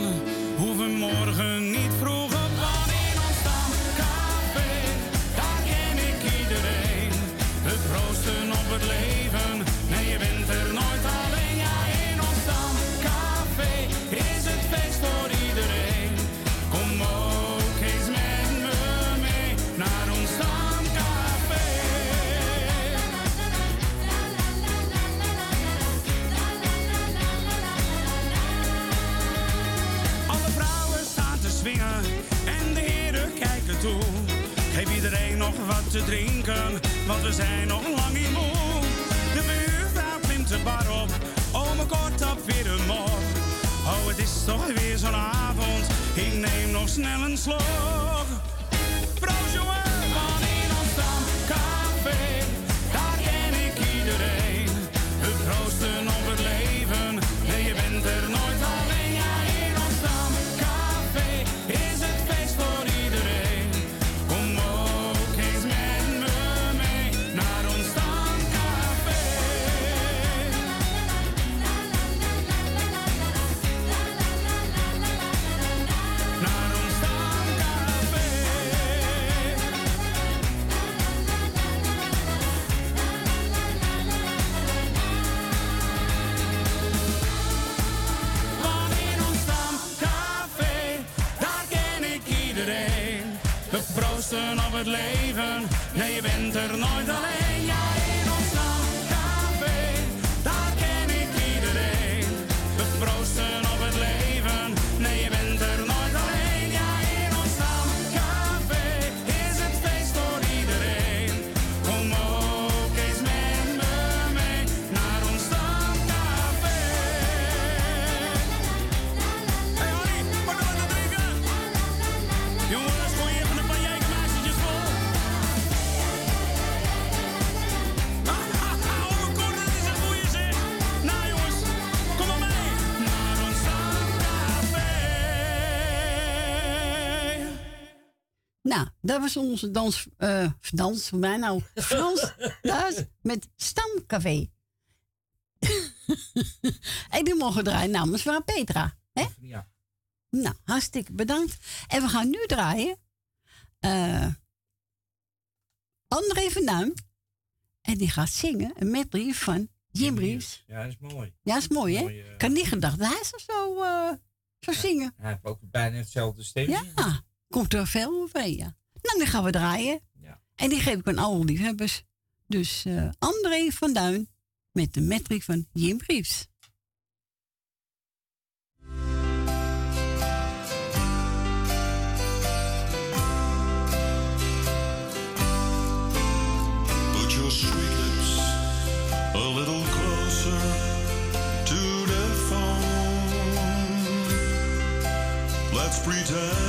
dat was onze dans, eh dans voor mij nou, Frans [LAUGHS] Duis met Stamcafé. [LAUGHS] en die mogen draaien namens mevrouw Petra. Hè? Ja. Nou, hartstikke bedankt. En we gaan nu draaien. eh André van Duin. En die gaat zingen een medley van Jim Reeves. Ja, dat is mooi. Ja, is mooi, hè? Eh. Had niet gedacht dat hij zo, zou zingen. Hij heeft ook bijna hetzelfde stemmen. Ja, komt er veel overheen, ja. Nou, dan gaan we draaien. En die geef ik aan alle liefhebbers. Dus eh André van Duin met de metric van Jim Reeves. Put your sweet lips a little closer to the phone. Let's pretend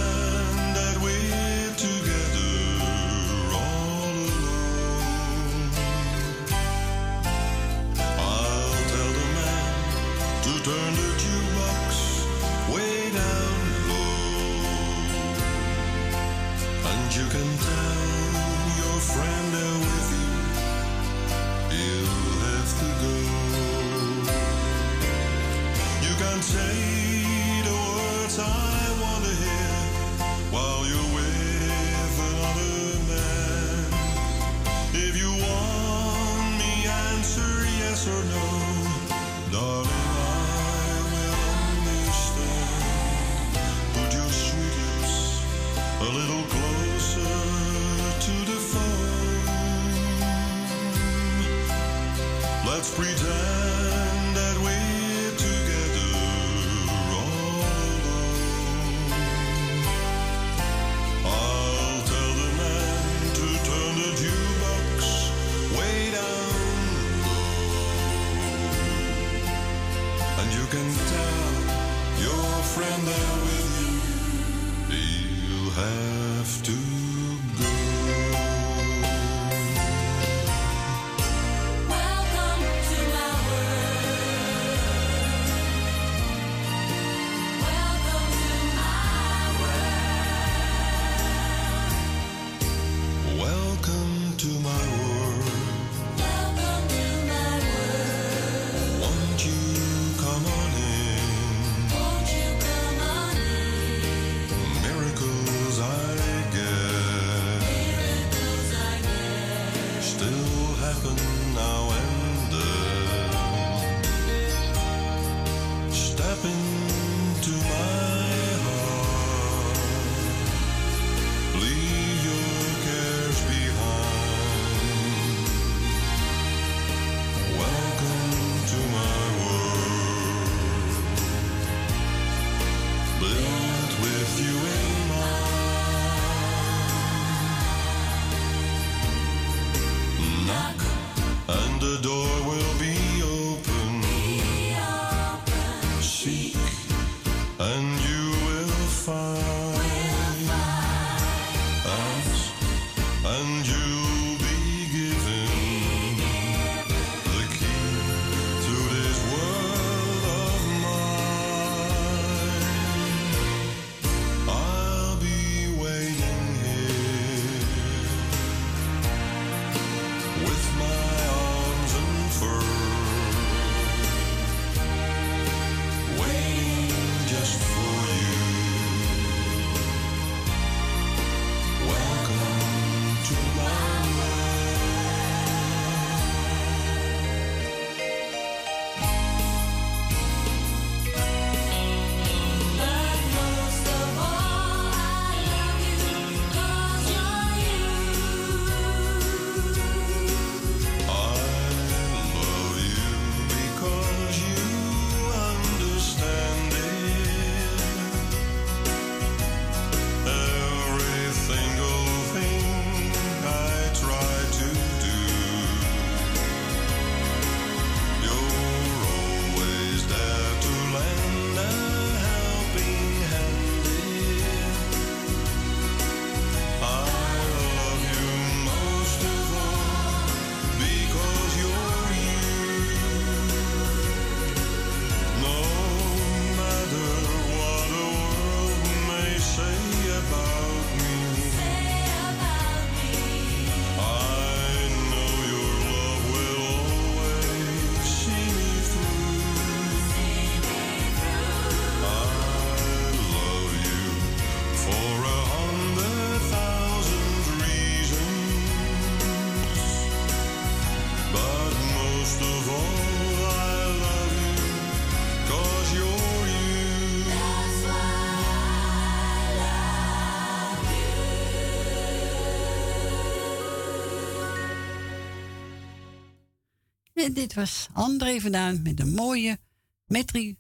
Dit was André vandaan met een mooie Metri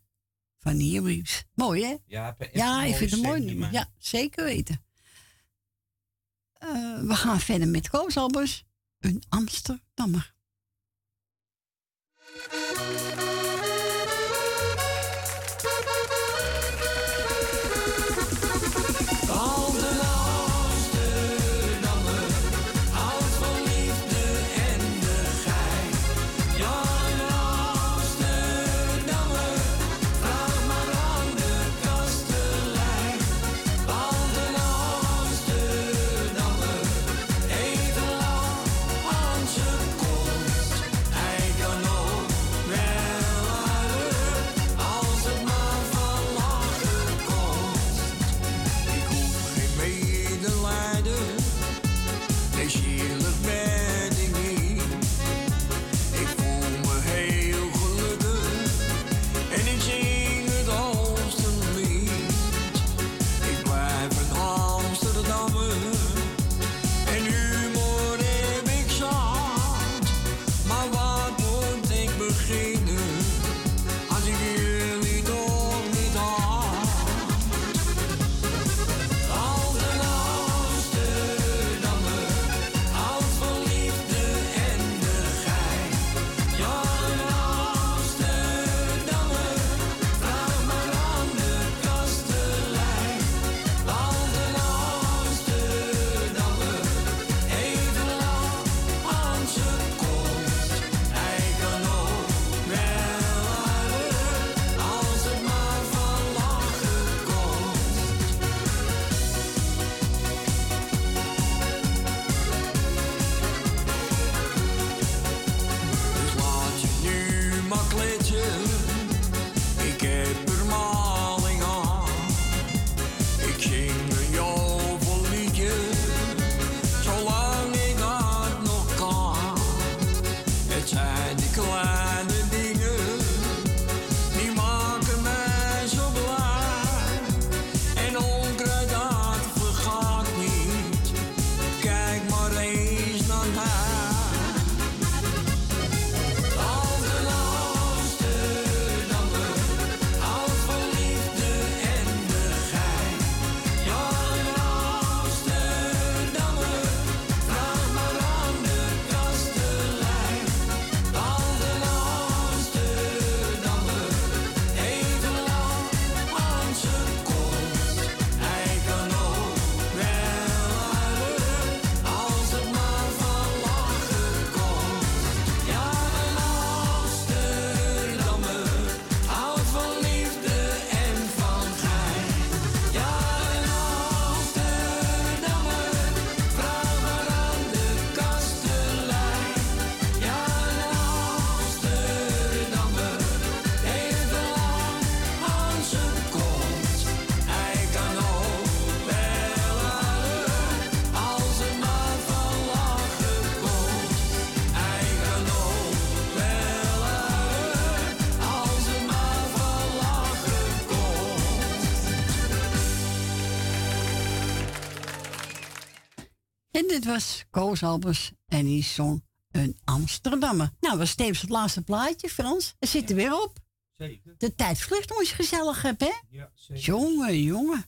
van Nieuwbriefs. Mooi, hè? Ja, ik vind het mooi. Ja, zeker weten. Eh, we gaan verder met Koosalbers, een Amsterdammer. Dit was Koos Albers en die zong een Amsterdammer. Nou, was tevens het laatste plaatje, Frans. Er zit er weer op. Zeker. De tijd vlucht ons gezellig hebben, hè? Ja, zeker. Jongen, jongen.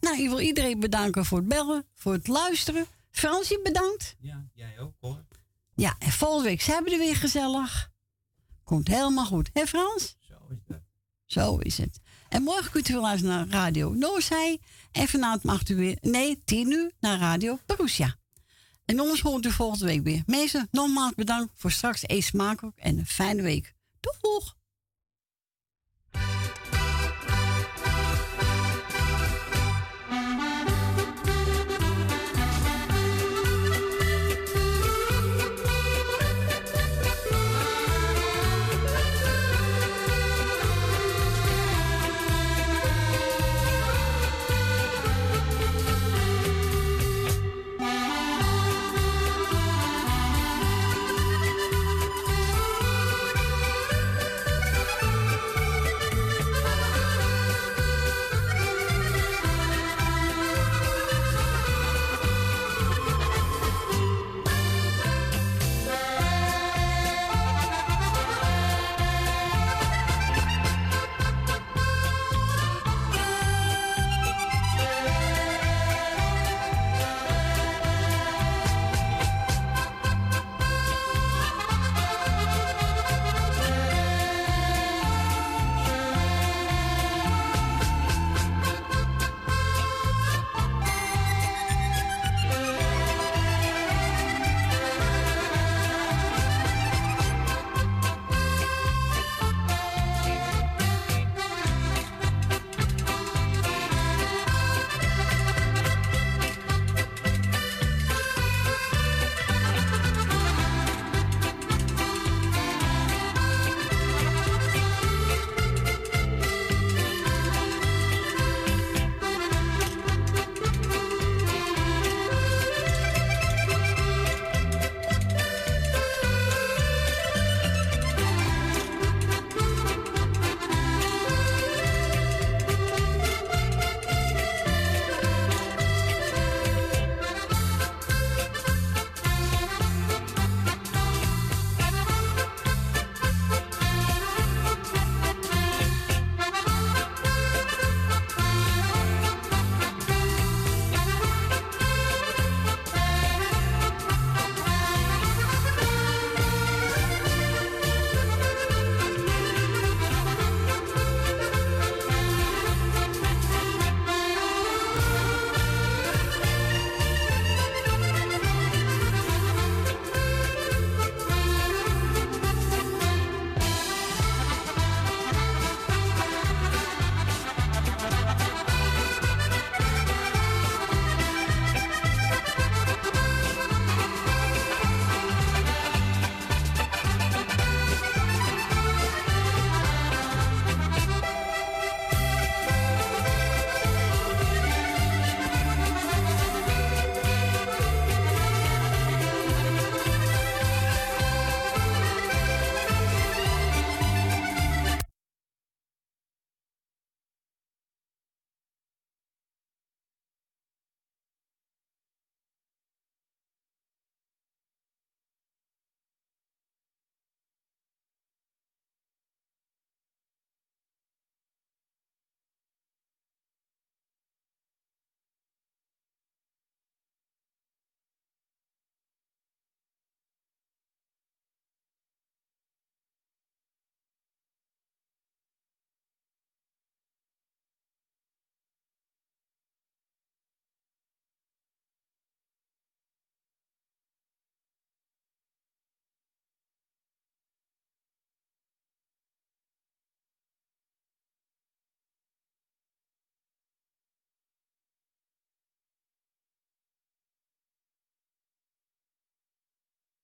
Nou, ik wil iedereen bedanken voor het bellen, voor het luisteren. Fransje, bedankt. Ja, jij ook hoor. Ja, en volgende week zijn we er weer gezellig. Komt helemaal goed, hè Frans? Zo is dat. Zo is het. En morgen kunt u weer luisteren naar Radio Noorzij. En vanavond mag u weer, nee, 10 uur naar Radio Perusia. En ons hoort u volgende week weer. Mensen, nogmaals bedankt voor straks. Eet smakelijk en een fijne week. Doeg!